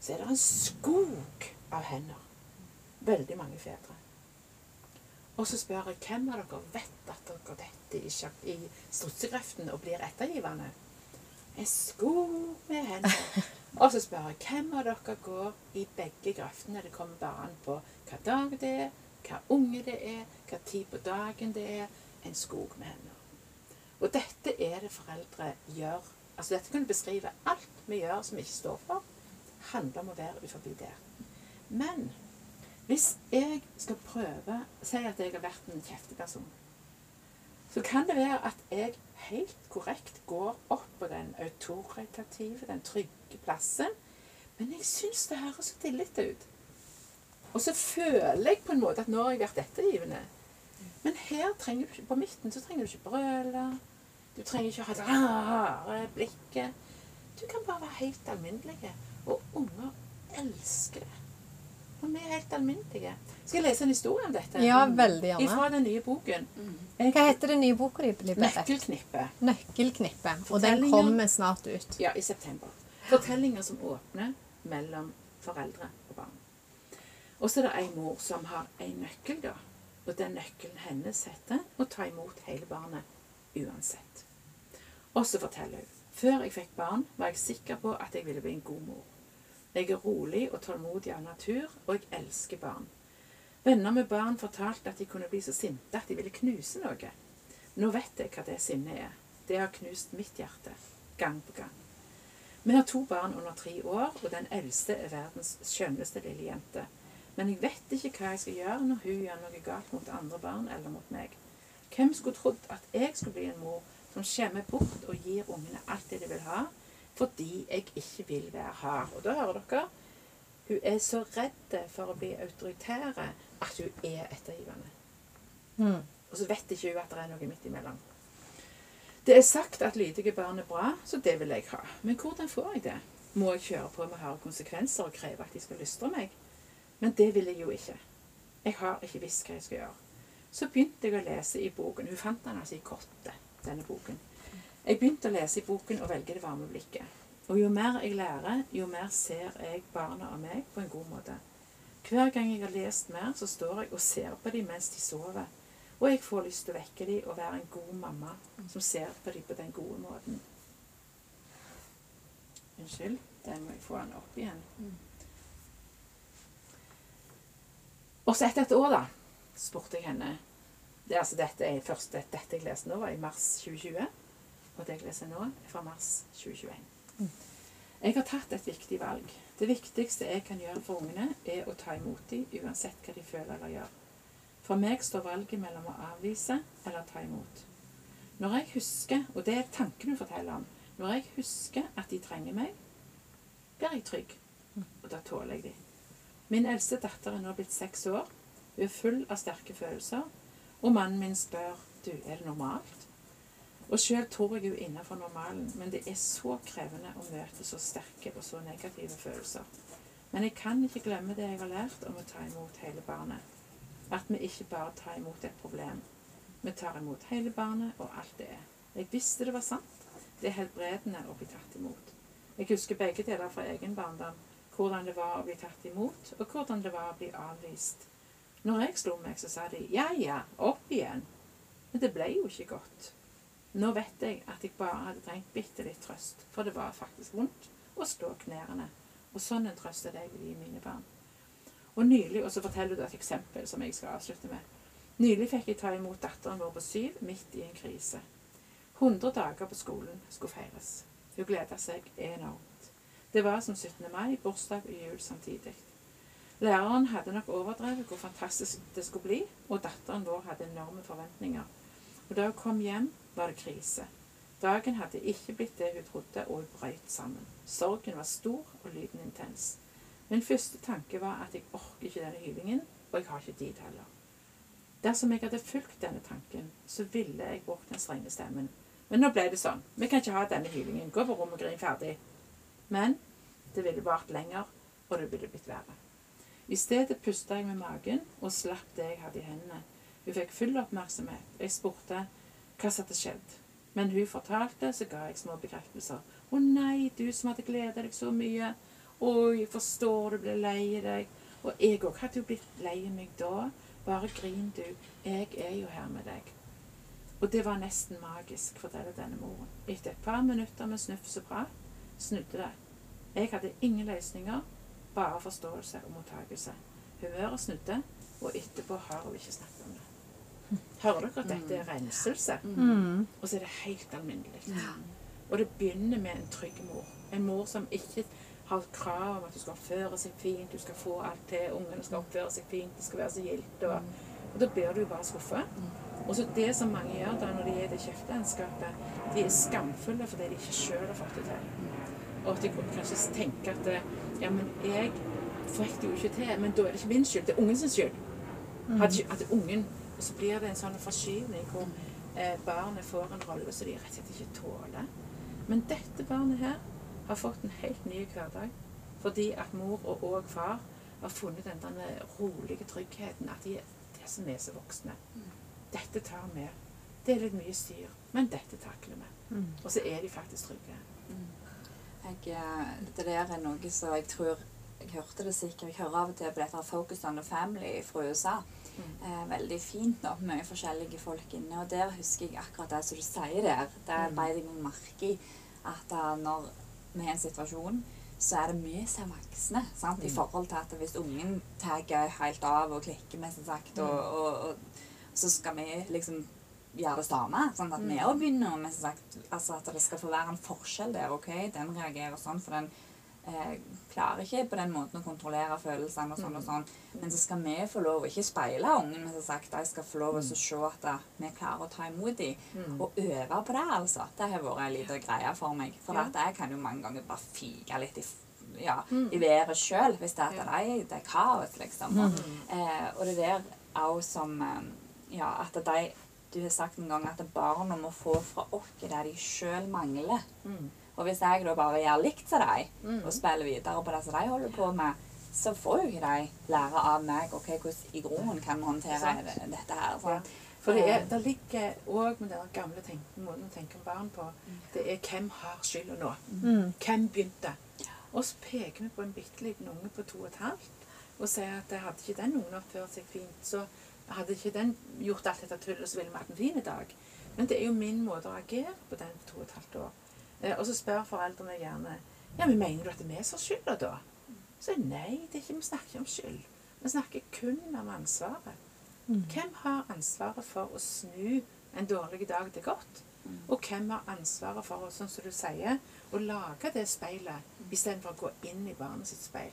Så er det en skog av hender. Veldig mange fedre. Og så spør jeg hvem av dere vet at dere detter i, i strutsegrøften og blir ettergivende? En skog med hender. Og så spør jeg hvem av dere går i begge grøftene. Det kommer bare an på hva dag det er, hva unge det er, hva tid på dagen det er. En skog med hender. Og dette er det foreldre gjør. Altså Dette kunne beskrive. Alt vi gjør som vi ikke står for, handler om å være utenfor det. Men hvis jeg skal prøve Si at jeg har vært en kjefteperson. Så kan det være at jeg helt korrekt går opp på den autoritative, den trygge plassen. Men jeg syns det høres så tillite ut. Og så føler jeg på en måte at nå har jeg vært ettergivende. Men her trenger du ikke, på midten så trenger du ikke brøle. Du trenger ikke ha det rare blikket. Du kan bare være helt alminnelig. Og unger elsker det. Og vi er helt alminnelige. Skal jeg lese en historie om dette? Ja, veldig gjerne. Fra den nye boken. Hva heter den nye boka di? 'Nøkkelknippet'. Berit? Nøkkelknippe. Nøkkelknippe. Og den kommer snart ut. Ja, i september. Fortellinger som åpner mellom foreldre og barn. Og så er det ei mor som har en nøkkel, da. Og den nøkkelen hennes heter å ta imot hele barnet uansett. Og så forteller hun. Før jeg fikk barn, var jeg sikker på at jeg ville bli en god mor. Jeg er rolig og tålmodig av natur, og jeg elsker barn. Venner med barn fortalte at de kunne bli så sinte at de ville knuse noe. Nå vet jeg hva det sinnet er. Det har knust mitt hjerte. Gang på gang. Vi har to barn under tre år, og den eldste er verdens skjønneste lille jente. Men jeg vet ikke hva jeg skal gjøre når hun gjør noe galt mot andre barn eller mot meg. Hvem skulle trodd at jeg skulle bli en mor som skjemmer bort og gir ungene alt det de vil ha, fordi jeg ikke vil være hard. Og da hører dere hun er så redd for å bli autoritære at hun er ettergivende. Mm. Og så vet ikke hun at det er noe midt imellom. Det er sagt at lydige barn er bra, så det vil jeg ha. Men hvordan får jeg det? Må jeg kjøre på med harde konsekvenser og kreve at de skal lystre meg? Men det vil jeg jo ikke. Jeg har ikke visst hva jeg skal gjøre. Så begynte jeg å lese i boken. Hun fant den altså i kottet, denne boken. Jeg begynte å lese i boken og velge det varme blikket. Og jo mer jeg lærer, jo mer ser jeg barna og meg på en god måte. Hver gang jeg har lest mer, så står jeg og ser på dem mens de sover. Og jeg får lyst til å vekke dem og være en god mamma som ser på dem på den gode måten. Unnskyld, den må jeg få den opp igjen. Og så etter et år, da, spurte jeg henne det, altså dette, er først, dette jeg leser nå, var i mars 2020. Og det jeg leser nå, er fra mars 2021. Jeg har tatt et viktig valg. Det viktigste jeg kan gjøre for ungene, er å ta imot dem uansett hva de føler eller gjør. For meg står valget mellom å avvise eller ta imot. Når jeg husker, og det er tanken du forteller om, når jeg husker at de trenger meg, blir jeg trygg. Og da tåler jeg dem. Min eldste datter er nå blitt seks år. Hun er full av sterke følelser. Og mannen min spør du, er det normalt? Og sjøl tror jeg hun er innenfor normalen, men det er så krevende å møte så sterke og så negative følelser. Men jeg kan ikke glemme det jeg har lært om å ta imot hele barnet. At vi ikke bare tar imot et problem. Vi tar imot hele barnet og alt det er. Jeg visste det var sant. Det er helbredende å bli tatt imot. Jeg husker begge deler fra egen barndom. Hvordan det var å bli tatt imot, og hvordan det var å bli avvist. Når jeg slo meg, så sa de ja, ja, opp igjen. Men det ble jo ikke godt. Nå vet jeg at jeg bare hadde trengt bitte litt trøst, for det var faktisk vondt å slå knærne. Og sånn en trøst er det jeg vil gi mine barn. Og nylig, og så forteller du et eksempel som jeg skal avslutte med. Nylig fikk jeg ta imot datteren vår på syv midt i en krise. 100 dager på skolen skulle feires. Hun gleda seg enormt. Det var som 17. mai, bursdag og jul samtidig. Læreren hadde nok overdrevet hvor fantastisk det skulle bli, og datteren vår hadde enorme forventninger. Og da hun kom hjem, var det krise. Dagen hadde ikke blitt det hun trodde, og hun brøt sammen. Sorgen var stor og lyden intens. Min første tanke var at jeg orker ikke denne hylingen, og jeg har ikke tid heller. Dersom jeg hadde fulgt denne tanken, så ville jeg brukt den strenge stemmen. Men nå ble det sånn. Vi kan ikke ha denne hylingen. Gå på rommet og grin ferdig. Men det ville vart lenger, og det ville blitt verre. I stedet pusta jeg med magen og slapp det jeg hadde i hendene. Hun fikk full oppmerksomhet. Jeg spurte hva som hadde skjedd. Men hun fortalte, så ga jeg små bekreftelser. 'Å nei, du som hadde gleda deg så mye.' 'Å, jeg forstår du ble lei deg.' Og jeg òg hadde jo blitt lei meg da. Bare grin, du. Jeg er jo her med deg. Og det var nesten magisk, forteller denne moren. Etter et par minutter med snufs og prat snudde det. Jeg hadde ingen løsninger, bare forståelse og mottakelse. Humøret snudde, og etterpå har hun ikke snakket om det. Hører dere at dette er renselse? Mm. Og så er det helt alminnelig. Og det begynner med en trygg mor. En mor som ikke har krav om at du skal oppføre seg fint, du skal få alt til, ungene skal oppføre seg fint, det skal være så gildt. Og, og da blir du bare skuffa. Og så det som mange gjør da når de er i det kjøttlandskapet, de er skamfulle fordi de ikke sjøl har fått det til. Og at de kanskje tenker at eh, ja, men jeg fikk det jo ikke til, men da er det ikke min skyld, det er ungen sin skyld. Hadde ikke, at ungen, og så blir det en sånn forskyvning hvor eh, barnet får en rolle som de rett og slett ikke tåler. Men dette barnet her har fått en helt ny hverdag fordi at mor og òg far har funnet den der rolige tryggheten. At de er det som er så voksne. Dette tar vi. Det er litt mye styr, men dette takler vi. Og så er de faktisk trygge. Jeg, eh, det der er noe som jeg tror Jeg hørte det sikkert. Jeg hører av og til på dette Focus on the Family fra USA. Eh, veldig fint nå, mye forskjellige folk inne. Og der husker jeg akkurat det som du sier der. Der beit jeg meg merke i at eh, når vi er i en situasjon, så er det vi som er voksne. Sant? I forhold til at hvis ungen tar helt av og klikker, med som sagt, og, og, og så skal vi liksom gjøre det samme. Sånn at vi òg begynner med sagt, altså at det skal få være en forskjell der. ok, Den reagerer sånn, for den eh, klarer ikke på den måten å kontrollere følelsene og sånn og sånn. Men så skal vi få lov å ikke speile ungen, men som sagt, de skal få lov å se at vi klarer å ta imot dem. Og øve på det, altså. Det har vært en liten greie for meg. For Ja. at jeg kan jo mange ganger bare fike litt i, ja, i været sjøl hvis det, er at det, det er kaos, liksom. Og, eh, og det der òg som eh, Ja, at de Du har sagt en gang at barna må få fra oss det de sjøl mangler. Mm. Og hvis jeg da bare gjør likt som dem, og spiller videre på det som de holder på med, så får jo ikke de lære av meg ok, hvordan i grunnen kan vi håndtere det- dette her. Ja. For det, er, det ligger òg med den gamle tenken, måten å tenke om barn på. Det er hvem har skylda nå? Mm. Hvem begynte? Og så peker vi på en bitte liten unge på to og et halvt og sier at hadde ikke den ungen oppført seg fint, så hadde ikke den gjort alt dette tullet, så ville vi hatt en fin dag. Men det er jo min måte å agere på den på to og et halvt år. Eh, og så spør foreldrene gjerne ja, men mener du at det er vi som skylda da? Så nei, det er ikke, vi snakker ikke om skyld. Vi snakker kun om ansvaret. Hvem har ansvaret for å snu en dårlig dag til godt? Og hvem har ansvaret for å, sånn som du sier, å lage det speilet istedenfor å gå inn i barnet sitt speil?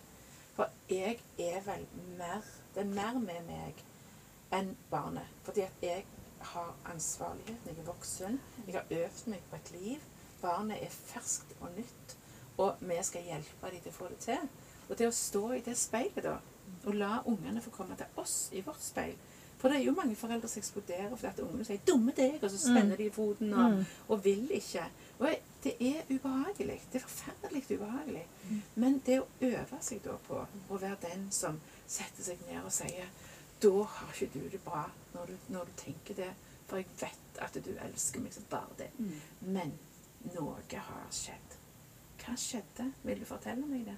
For jeg er vel mer Det er mer med meg enn barnet. Fordi at jeg har ansvarligheten. Jeg er voksen. Jeg har øvd meg på et liv. Barnet er ferskt og nytt. Og vi skal hjelpe dem til å få det til. Og det å stå i det speilet, da, og la ungene få komme til oss i vårt speil For det er jo mange foreldre som eksploderer fordi at ungene sier 'dumme deg', og så spenner de i foten og, og vil ikke. Og det er ubehagelig. Det er forferdelig ubehagelig. Men det å øve seg da på å være den som setter seg ned og sier 'Da har ikke du det bra når du, når du tenker det', for jeg vet at du elsker meg som bare det. Men noe har skjedd. Hva skjedde? Vil du fortelle meg det?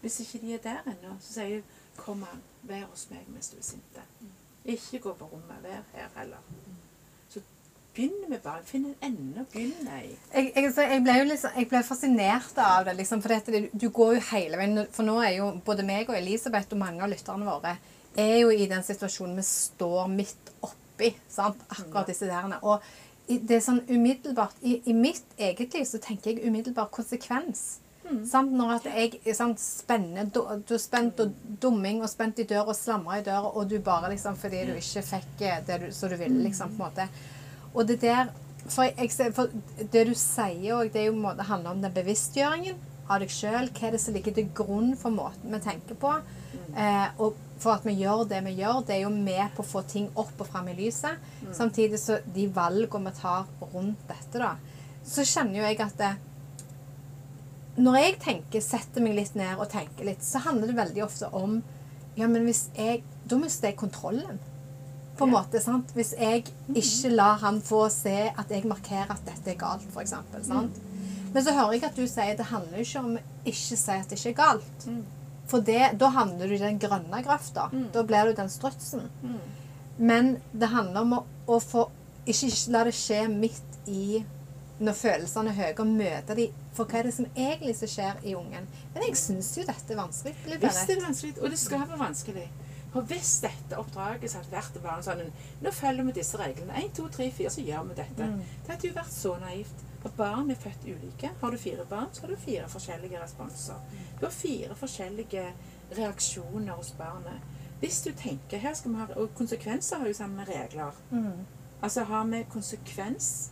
Hvis ikke de er der ennå, så sier jeg 'Kom an, vær hos meg mens du er sinte'. Ikke gå på rommet. Vær her heller. Så begynn med bare. Finn en ende å begynne i. Jeg, jeg, jeg, ble jo liksom, jeg ble fascinert av det, liksom, for dette, du går jo hele veien. For nå er jo både meg og Elisabeth og mange av lytterne våre er jo i den situasjonen vi står midt oppi. sant? Akkurat disse derene. Og det er sånn umiddelbart I, i mitt eget liv så tenker jeg umiddelbart konsekvens. Sant? Når at jeg sant, spenner, du, du er spent og dumming og spent i døra og slamrer i døra, og du bare liksom fordi du ikke fikk eh, det du, som du ville, liksom, på en måte. Og det der For, jeg, for det du sier òg, det er jo en måte handler om den bevisstgjøringen av deg sjøl. Hva er det som ligger til grunn for måten vi tenker på? Eh, og for at vi gjør det vi gjør, det er jo med på å få ting opp og fram i lyset. Samtidig så de valgene vi tar rundt dette, da, så kjenner jo jeg at det, når jeg tenker, setter meg litt ned og tenker litt, så handler det veldig ofte om Ja, men hvis jeg Da mister jeg kontrollen. På en Ja. måte, sant? Hvis jeg ikke lar han få se at jeg markerer at dette er galt, f.eks. sant? Men så hører jeg at du sier det handler ikke om å ikke si at det ikke er galt. For det, da havner du i den grønne grøfta. Da blir du den strutsen. Men det handler om å, å få ikke, ikke la det skje midt i når følelsene er høye, og møte dem for hva er det som egentlig som skjer i ungen. Men jeg syns jo dette er vanskelig. Visst Hvis det er vanskelig, og det skal være vanskelig For hvis dette oppdraget hadde vært bare sånn Nå følger vi disse reglene. 1, 2, 3, 4, så gjør vi dette. Det hadde jo vært så naivt. For barn er født ulike. Har du fire barn, så har du fire forskjellige responser. Du har fire forskjellige reaksjoner hos barnet. Hvis du tenker her skal vi ha, Og konsekvenser har jo sammen med regler. Altså har vi konsekvens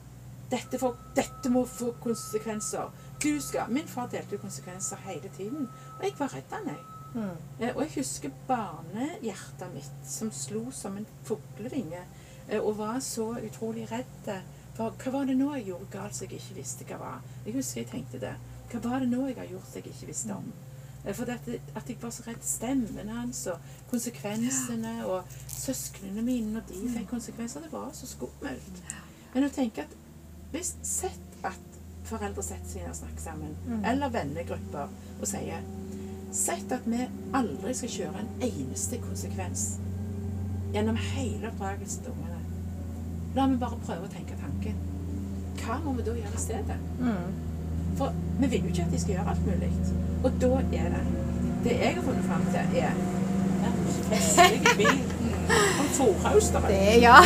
dette, får, dette må få konsekvenser. Du skal Min far delte jo konsekvenser hele tiden. Og jeg var redd han, jeg. Mm. og jeg husker barnehjertet mitt som slo som en fuglevinge. eh, og var så utrolig redd. For hva var det nå jeg gjorde galt som jeg ikke visste hva var? Jeg husker jeg tenkte det. Hva var det nå jeg har gjort som jeg ikke visste om? Eh, For at, at jeg var så redd stemmen hans og konsekvensene og søsknene mine når de fikk konsekvenser. Det var så skummelt. Men å tenke at hvis Sett at foreldre setter seg ned og snakker sammen, eller vennegrupper, og sier Sett at vi aldri skal kjøre en eneste konsekvens gjennom hele oppdragelsen til ungene. La vi bare prøve å tenke tanken. Hva må vi da gjøre i stedet? For vi vil jo ikke at de skal gjøre alt mulig. Og da er det Det jeg har funnet fram til, er festlige Det, ja.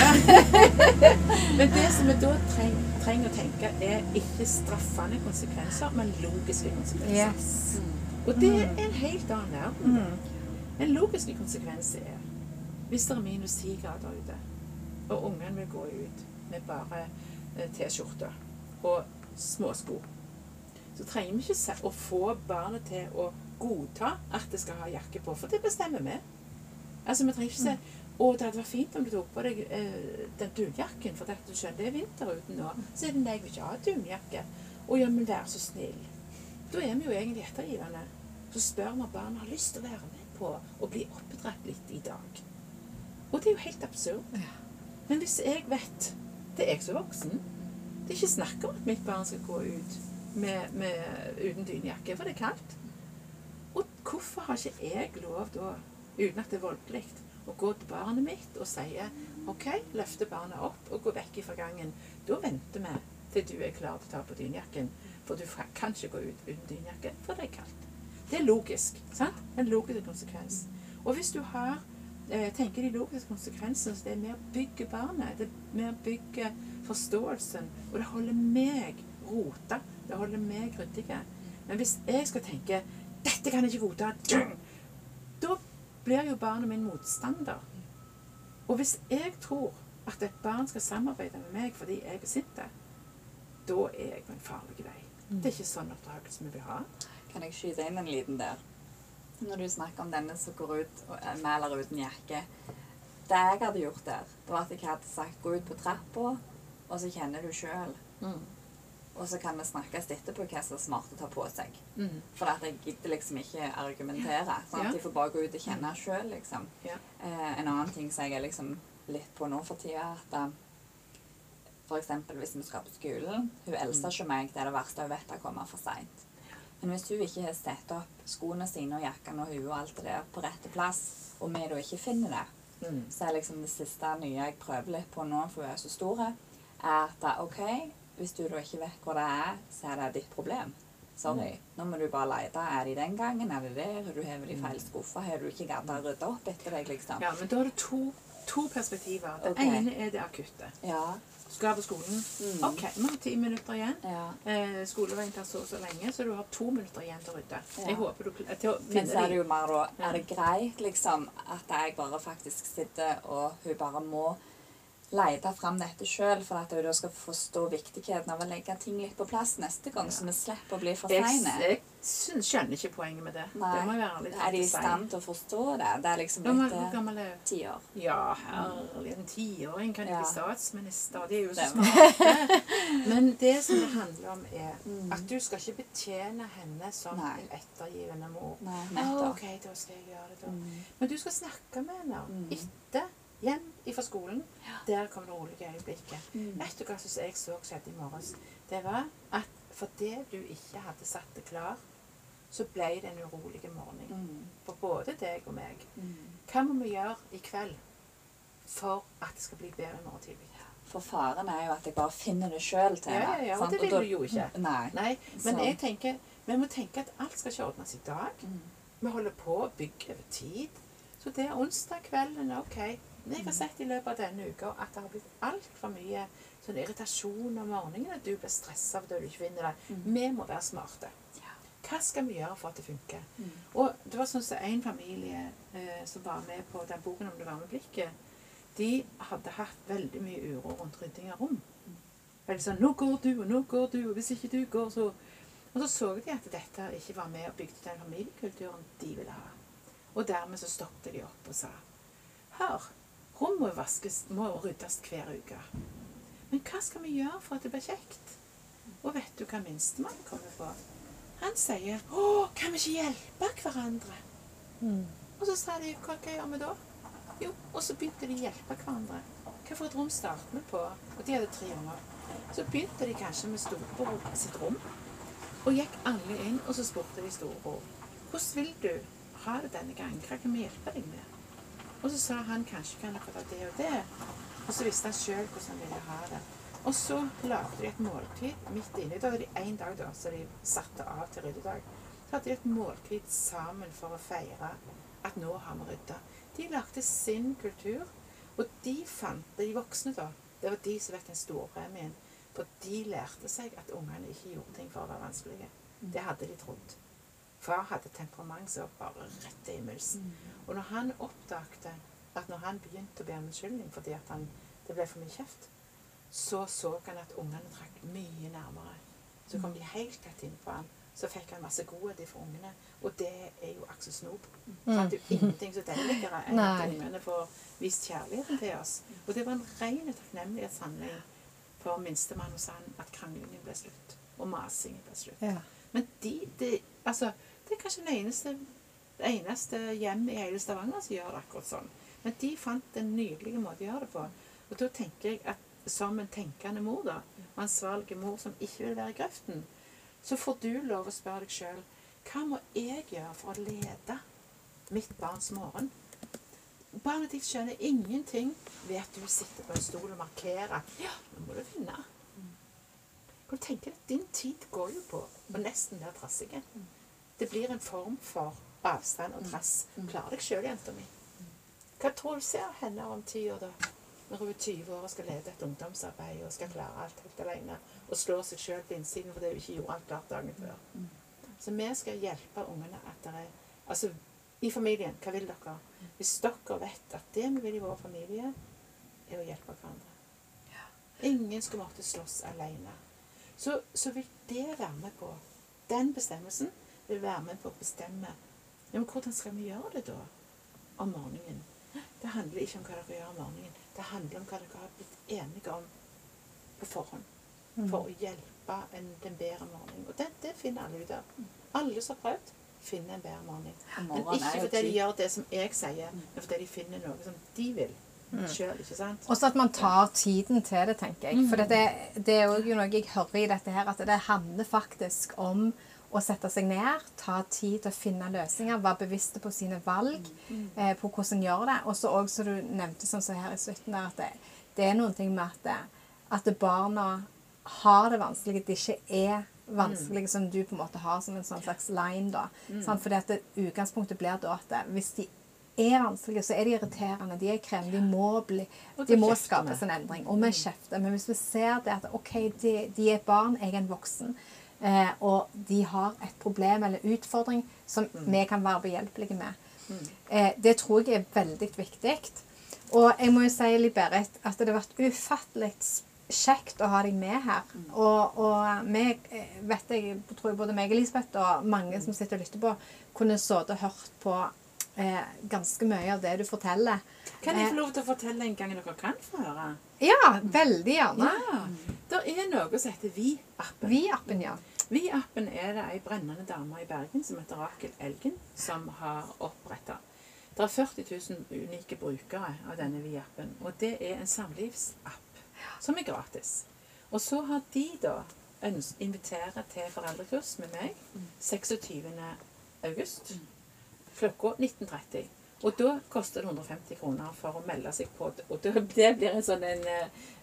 Men det som vi da treng, trenger å tenke, er ikke straffende konsekvenser, men logiske konsekvenser. Yes. Og det er en helt annen verden. En logisk konsekvens er hvis det er minus ti grader ute, og ungen vil gå ut med bare T-skjorte og småsko, så trenger vi ikke se- å få barnet til å godta at det skal ha jakke på, for det bestemmer vi. Altså, vi trenger ikke si å, det hadde vært fint om du tok på deg eh, den dunjakken, for dette, du skjønner, det er vinter ute nå. Så er det nei, jeg vil ikke ha dunjakke. Å ja, men vær så snill. Da er vi jo egentlig ettergivende. Så spør vi om barnet har lyst til å være med på å bli oppdratt litt i dag. Og det er jo helt absurd. Men hvis jeg vet Det er jeg er voksen. Det er ikke snakk om at mitt barn skal gå ut med, med, uten dynjakke, for det er kaldt. Og hvorfor har ikke jeg lov da, uten at det er voldelig, å gå til barnet mitt og si OK, løfte barnet opp og gå vekk fra gangen. Da venter vi til du er klar til å ta på dynjakken. For du kan ikke gå ut uten dynjakke, for det er kaldt. Det er logisk. sant? En logisk konsekvens. Og hvis du har tenker de logiske konsekvensene, så det er med å bygge barnet. Det er med å bygge forståelsen. Og det holder meg rota. Det holder meg ryddig. Men hvis jeg skal tenke 'Dette kan jeg ikke godta', da blir jo barnet min motstander. Og hvis jeg tror at et barn skal samarbeide med meg fordi jeg er sint, da er jeg på en farlig vei. Det er ikke sånn oppdragelse vi vil ha. Kan jeg skyte inn en liten der? Når du snakker om denne som går ut eh, med eller uten jakke. Det jeg hadde gjort der, det var at jeg hadde sagt gå ut på trappa, og så kjenner du sjøl. Og så kan vi snakkes etterpå hva som er smart å ta på seg. Mm. For at jeg gidder liksom ikke argumentere. Sånn Ja. de får bare gå ut og kjenne sjøl, liksom. Ja. Eh, en annen ting som jeg er liksom litt på nå for tida, at eh, for eksempel hvis vi skal på skolen Hun eldste ikke meg, det er det verste hun vet, er å komme for seint. Men hvis hun ikke har satt opp skoene sine og jakkene og huet og alt det der på rette plass, og vi da ikke finner det, Mm. så er liksom det siste nye jeg prøver litt på nå, for hun er så stor, er at da, OK, hvis du da ikke vet hvor det er, så er det ditt problem. Sorry. Nå må du bare lete. Er de den gangen? Er det der? Har du hevet de feil skuffer? Har du ikke gadd å rydde opp etter deg, liksom? Ja, men da er det to, to perspektiver. Det okay. ene er det akutte. Ja. Skal på skolen. Mm. OK, vi har ti minutter igjen. ja. Eh, skoleveien tar så og så lenge, så du har to minutter igjen til å rydde. Ja. Jeg håper du til å Men så er det jo mer da Er det greit liksom at jeg bare faktisk sitter og hun bare må lete fram dette sjøl, for at hun da skal forstå viktigheten av å legge ting litt på plass neste gang, så vi slipper å bli for Jeg, seine? jeg jeg, skjønner ikke poenget med det. Det må være litt Er de i stand til å forstå det? Det er liksom litt hvor eh, gammel er du? ti år. Ja, herlig. En tiåring kan ikke Ja. bli statsminister. De er jo så smarte. Men det som det handler om, er Mm. at du skal ikke betjene henne som Nei. en ettergivende mor. Nei, nettopp. OK, da skal jeg gjøre det, da. Mm. Men du skal snakke med henne Mm. etter, hjem fra skolen. Der kom det rolige øyeblikket. Mm. Vet du hva som jeg så skjedde i morges? Det var at fordi du ikke hadde satt det klar, så ble det en urolig morgen. Mm. For både deg og meg. Mm. Hva må vi gjøre i kveld for at det skal bli bedre i morgen tidlig? For faren er jo at jeg bare finner det sjøl til Ja, ja, ja, og det vil du jo ikke. Nei. Nei, men jeg tenker, vi må tenke at alt skal ikke ordnes i dag. Mm. Vi holder på å bygge over tid. Så det er onsdag kvelden, ok. Men jeg har sett i løpet av denne uka at det har blitt altfor mye sånn irritasjon om morgenen. At du blir stressa fordi du ikke finner det. Mm. Vi må være smarte. Ja. Hva skal vi gjøre for at det funker? Mm. Og det var sånn som en familie eh, som var med på den boken om det varme blikket, de hadde hatt veldig mye uro rundt rydding av rom. Veldig sånn 'Nå går du, og nå går du, og hvis ikke du går, så' Og så så de at dette ikke var med og bygde den familiekulturen de ville ha. Og dermed så stoppet de opp og sa Hør, rom må vaskes, må ryddes hver uke. Men hva skal vi gjøre for at det blir kjekt? Og vet du hva minstemann kommer på? Han sier 'Å, kan vi ikke hjelpe hverandre?' Mm. Og så sa de 'Hva, gjør vi da?' Jo, og så begynte de å hjelpe hverandre. Hva for et rom startet vi på? Og de hadde tre unger. Så begynte de kanskje med storebror sitt rom. Og gikk alle inn, og så spurte de storebror 'Hvordan vil du ha det denne gangen? Hva kan vi hjelpe deg med?' Og så sa han 'Kanskje kan dere ta det og det'. Og så visste han sjøl hvordan han ville ha det. Og så lagde de et måltid midt inne. Da var det én dag da, så de satte av til ryddedag. Så hadde de et måltid sammen for å feire at nå har vi rydda. De lagde sin kultur, og de fant De voksne, da. Det var de som fikk den store premien. For de lærte seg at ungene ikke gjorde ting for å være vanskelige. Det hadde de trodd. Far hadde temperament som var bare rett til himmels. Og når han oppdagte at når han begynte å be om unnskyldning fordi han, det ble for mye kjeft, så så han at ungene trakk mye nærmere. Så kom de helt tett inn på han. Så fikk han masse godhet fra ungene. Og det er jo Aksel Snop. Mm. Det er jo ingenting så deiligere enn at ungene får vist kjærligheten til oss. Og det var en ren takknemlighetshandling for minstemann hos han at kranglingen ble slutt. Og masingen ble slutt. Ja. Men de, de, altså, det er kanskje det eneste, det eneste hjem i hele Stavanger som gjør det akkurat sånn. Men de fant en nydelig måte å gjøre det på. Og da tenker jeg at som en tenkende mor, da, og ansvarlig mor som ikke vil være i grøften, så får du lov å spørre deg sjøl hva må jeg gjøre for å lede mitt barns morgen? Barnet ditt skjønner ingenting ved at du sitter på en stol og markerer. Ja, nå må du finne. Kan du tenke deg, Din tid går jo på og nesten være trassige. Det blir en form for avstand og trass. Klar deg sjøl, jenta mi. Hva tror du ser henne om ti år, da? Når hun er 20 år og skal lede et ungdomsarbeid og skal klare alt helt alene. Og slår seg sjøl på innsiden fordi hun ikke gjorde alt klart dagen før. Så vi skal hjelpe ungene at det er Altså, i familien, hva vil dere? Hvis dere vet at det vi vil i vår familie, er å hjelpe hverandre. Ingen skal måtte slåss alene. Så, så vil det være med på Den bestemmelsen vil være med på å bestemme ja, men hvordan skal vi gjøre det da om morgenen. Det handler ikke om hva dere gjør om morgenen. Det handler om hva dere har blitt enige om på forhånd. For å hjelpe en, den bedre morgenen. Og det, det finner alle ut av. Alle som har prøvd, finner en bedre morgen. Men ikke fordi de gjør det som jeg sier, men fordi de finner noe som de vil Selv, Ikke sant? Også at man tar tiden til det, tenker jeg. For det, det er jo noe jeg hører i dette her, at det handler faktisk om å sette seg ned, ta tid til å finne løsninger, være bevisste på sine valg, eh, på hvordan en gjør det. Og så òg, som du nevnte sånn som her i slutten der, at det, det er noen ting med at, det, at barna har det vanskelig, at det ikke er vanskelig som du på en måte har som en sånn slags line. da. Sant? Fordi at det, utgangspunktet blir da at det, hvis de er vanskelige, så er de irriterende, de er krevende, de må, bli, de må skapes en endring. Og vi kjefter. Men hvis vi ser det at ok, de, de er barn, jeg er en voksen, eh, og de har et problem eller utfordring som vi kan være behjelpelige med, eh, det tror jeg er veldig viktig. Og jeg må jo si, Li Berit, at det har vært ufattelig kjekt å ha deg med her. Og, og vi, eh, vet jeg, tror både meg og Elisabeth og mange som sitter og lytter på, kunne sittet og hørt på eh, ganske mye av det du forteller. Kan jeg Eh, få lov til å fortelle en gang dere kan få høre? Ja, veldig gjerne. Ja. Det er noe som heter Vi-appen. Vi-appen, ja. Vi-appen er det ei brennende dame i Bergen som heter Rakel Elgen, som har oppretta. Det er 40 000 unike brukere av denne Vi-appen. Og det er en samlivsapp som er gratis. Og så har de da inviterer til foreldrekurs med meg 26. august klokka 19.30. Og da koster det 150 kroner for å melde seg på. Og det blir en sånn en,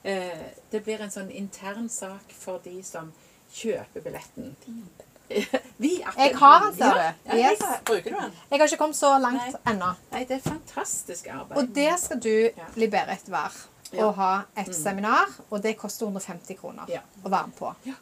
eh, Det blir en sånn intern sak for de som kjøper billetten. Vi. Jeg har den, ser du. Ja, Yes. bruker du den? Jeg har ikke kommet så langt ennå. Nei, det er fantastisk arbeid. Og det skal du, ja. bli bedre etter hver. Og ha et seminar, og det koster 150 kroner Ja. å være med på. Ja.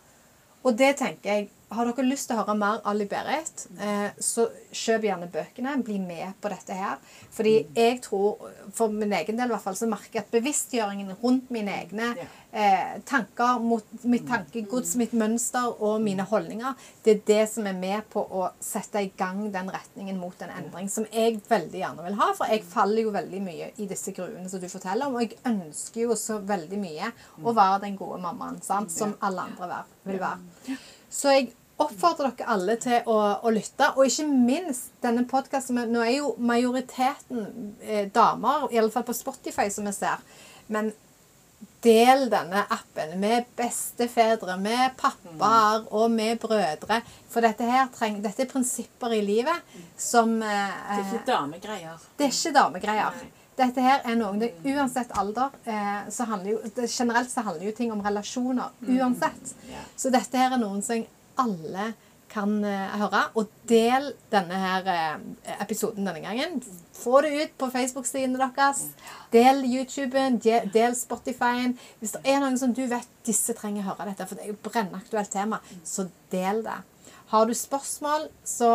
Og det tenker jeg Har dere lyst til å høre mer av Li Berit, eh, så kjøp gjerne bøkene. Bli med på dette her. Fordi Mm. jeg tror, for min egen del i hvert fall, så merker jeg at bevisstgjøringen rundt mine egne eh, tanker, mot mitt tankegods, mitt mønster og mine holdninger, det er det som er med på å sette i gang den retningen mot en endring som jeg veldig gjerne vil ha. For jeg faller jo veldig mye i disse gruene som du forteller om, og jeg ønsker jo så veldig mye å være den gode mammaen sant? som alle andre vil være. Så jeg oppfordrer dere alle til å, å lytte, og ikke minst denne podkasten. Nå er jo majoriteten eh, damer, fall på Spotify, som vi ser. Men del denne appen med bestefedre, med pappaer og med brødre. For dette her treng, dette er prinsipper i livet som Det er eh, ikke damegreier. det er ikke damegreier. Nei. Dette her er noe det, Uansett alder eh, så handler jo det, Generelt så handler jo ting om relasjoner. Uansett. Ja. Så dette her er noen som alle kan eh, høre. Og del denne her eh, episoden denne gangen. Få det ut på Facebook-sidene deres. Del YouTuben, de- del Spotify-en. Hvis det er noen som du vet disse trenger å høre dette, for det er jo brennaktuelt tema, så del det. Har du spørsmål, så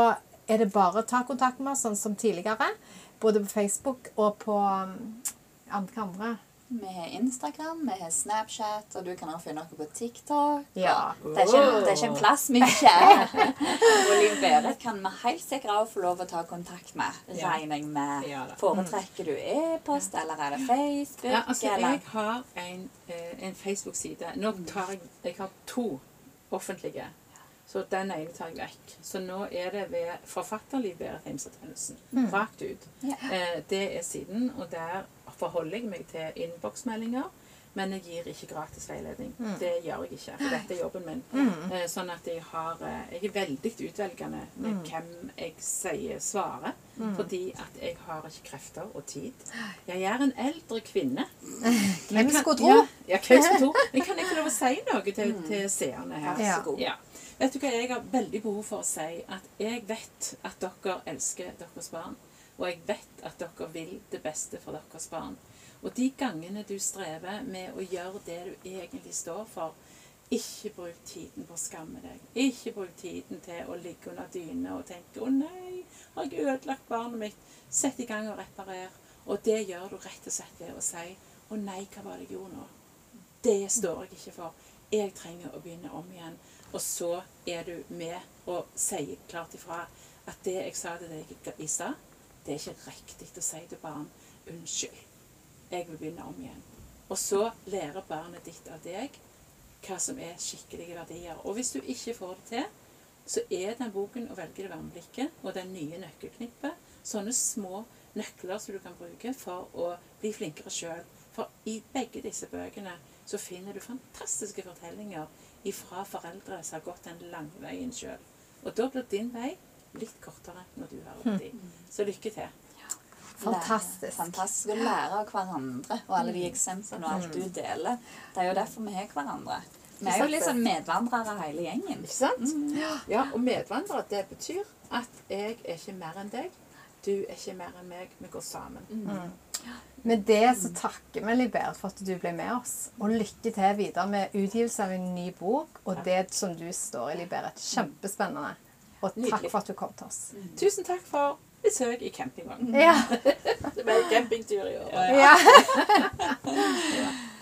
er det bare å ta kontakt med oss, sånn som tidligere. Både på Facebook og på um, andre, andre. Vi har Instagram, vi har Snapchat, og du kan også finne noe på TikTok. Ja. Det er ikke, det er ikke en plass vi ikke er. Og Liv Berit kan vi helt sikkert også få lov å ta kontakt med, Ja. regner jeg med. Ja. Foretrekker du e-post, eller er det Facebook? Ja, altså, eller? jeg har en, eh, en Facebook-side. Nå tar jeg Jeg har to offentlige. Så den ene tar jeg vekk. Så nå er det ved Forfatterliv Berit Heimstad Rakt ut. Ja. Eh, det er siden, og der forholder jeg meg til innboksmeldinger. Men jeg gir ikke gratis veiledning. Det gjør jeg ikke, for dette er jobben min. Eh, sånn at jeg har eh, Jeg er veldig utvelgende med hvem jeg sier svarer. Fordi at jeg har ikke krefter og tid. Jeg er en eldre kvinne. Hvem skulle tro? Ja, ja, hvem skulle tro? Men kan jeg få lov å si noe til, til seerne her? Ja. så god. Ja. Vet du hva, Jeg har veldig behov for å si at jeg vet at dere elsker deres barn. Og jeg vet at dere vil det beste for deres barn. Og de gangene du strever med å gjøre det du egentlig står for, ikke bruk tiden på å skamme deg. Ikke bruk tiden til å ligge under dyna og tenke 'Å nei, har jeg ødelagt barnet mitt?' Sett i gang og reparer. Og det gjør du rett og slett ved å si 'Å nei, hva var det jeg gjorde nå?' Det står jeg ikke for. Jeg trenger å begynne om igjen. Og så er du med og sier klart ifra at det jeg sa til deg i stad, det er ikke riktig å si til barn 'unnskyld, jeg vil begynne om igjen'. Og så lærer barnet ditt av deg hva som er skikkelige verdier. Og hvis du ikke får det til, så er den boken 'Å velge det varme blikket' og den nye nøkkelknippet sånne små nøkler som du kan bruke for å bli flinkere sjøl. For i begge disse bøkene så finner du fantastiske fortellinger ifra foreldre som har gått den lange veien sjøl. Og da blir din vei litt kortere når du har gått i. Så lykke til. Fantastisk. Fantastisk å lære av hverandre og alle de eksemplene og alt du deler. Det er jo derfor vi har hverandre. Vi er jo litt sånn medvandrere hele gjengen. Ikke sant? Ja, og medvandrere, det betyr at jeg er ikke mer enn deg. Du er ikke mer enn meg. Vi går sammen. Med det så takker vi Libert for at du ble med oss. Og lykke til videre med utgivelse av en ny bok og det som du står i, Libert. Kjempespennende. Og takk Nydelig. for at du kom til oss. Tusen takk for besøk i campingvognen. Ja. Det ble campingtur i år. ja.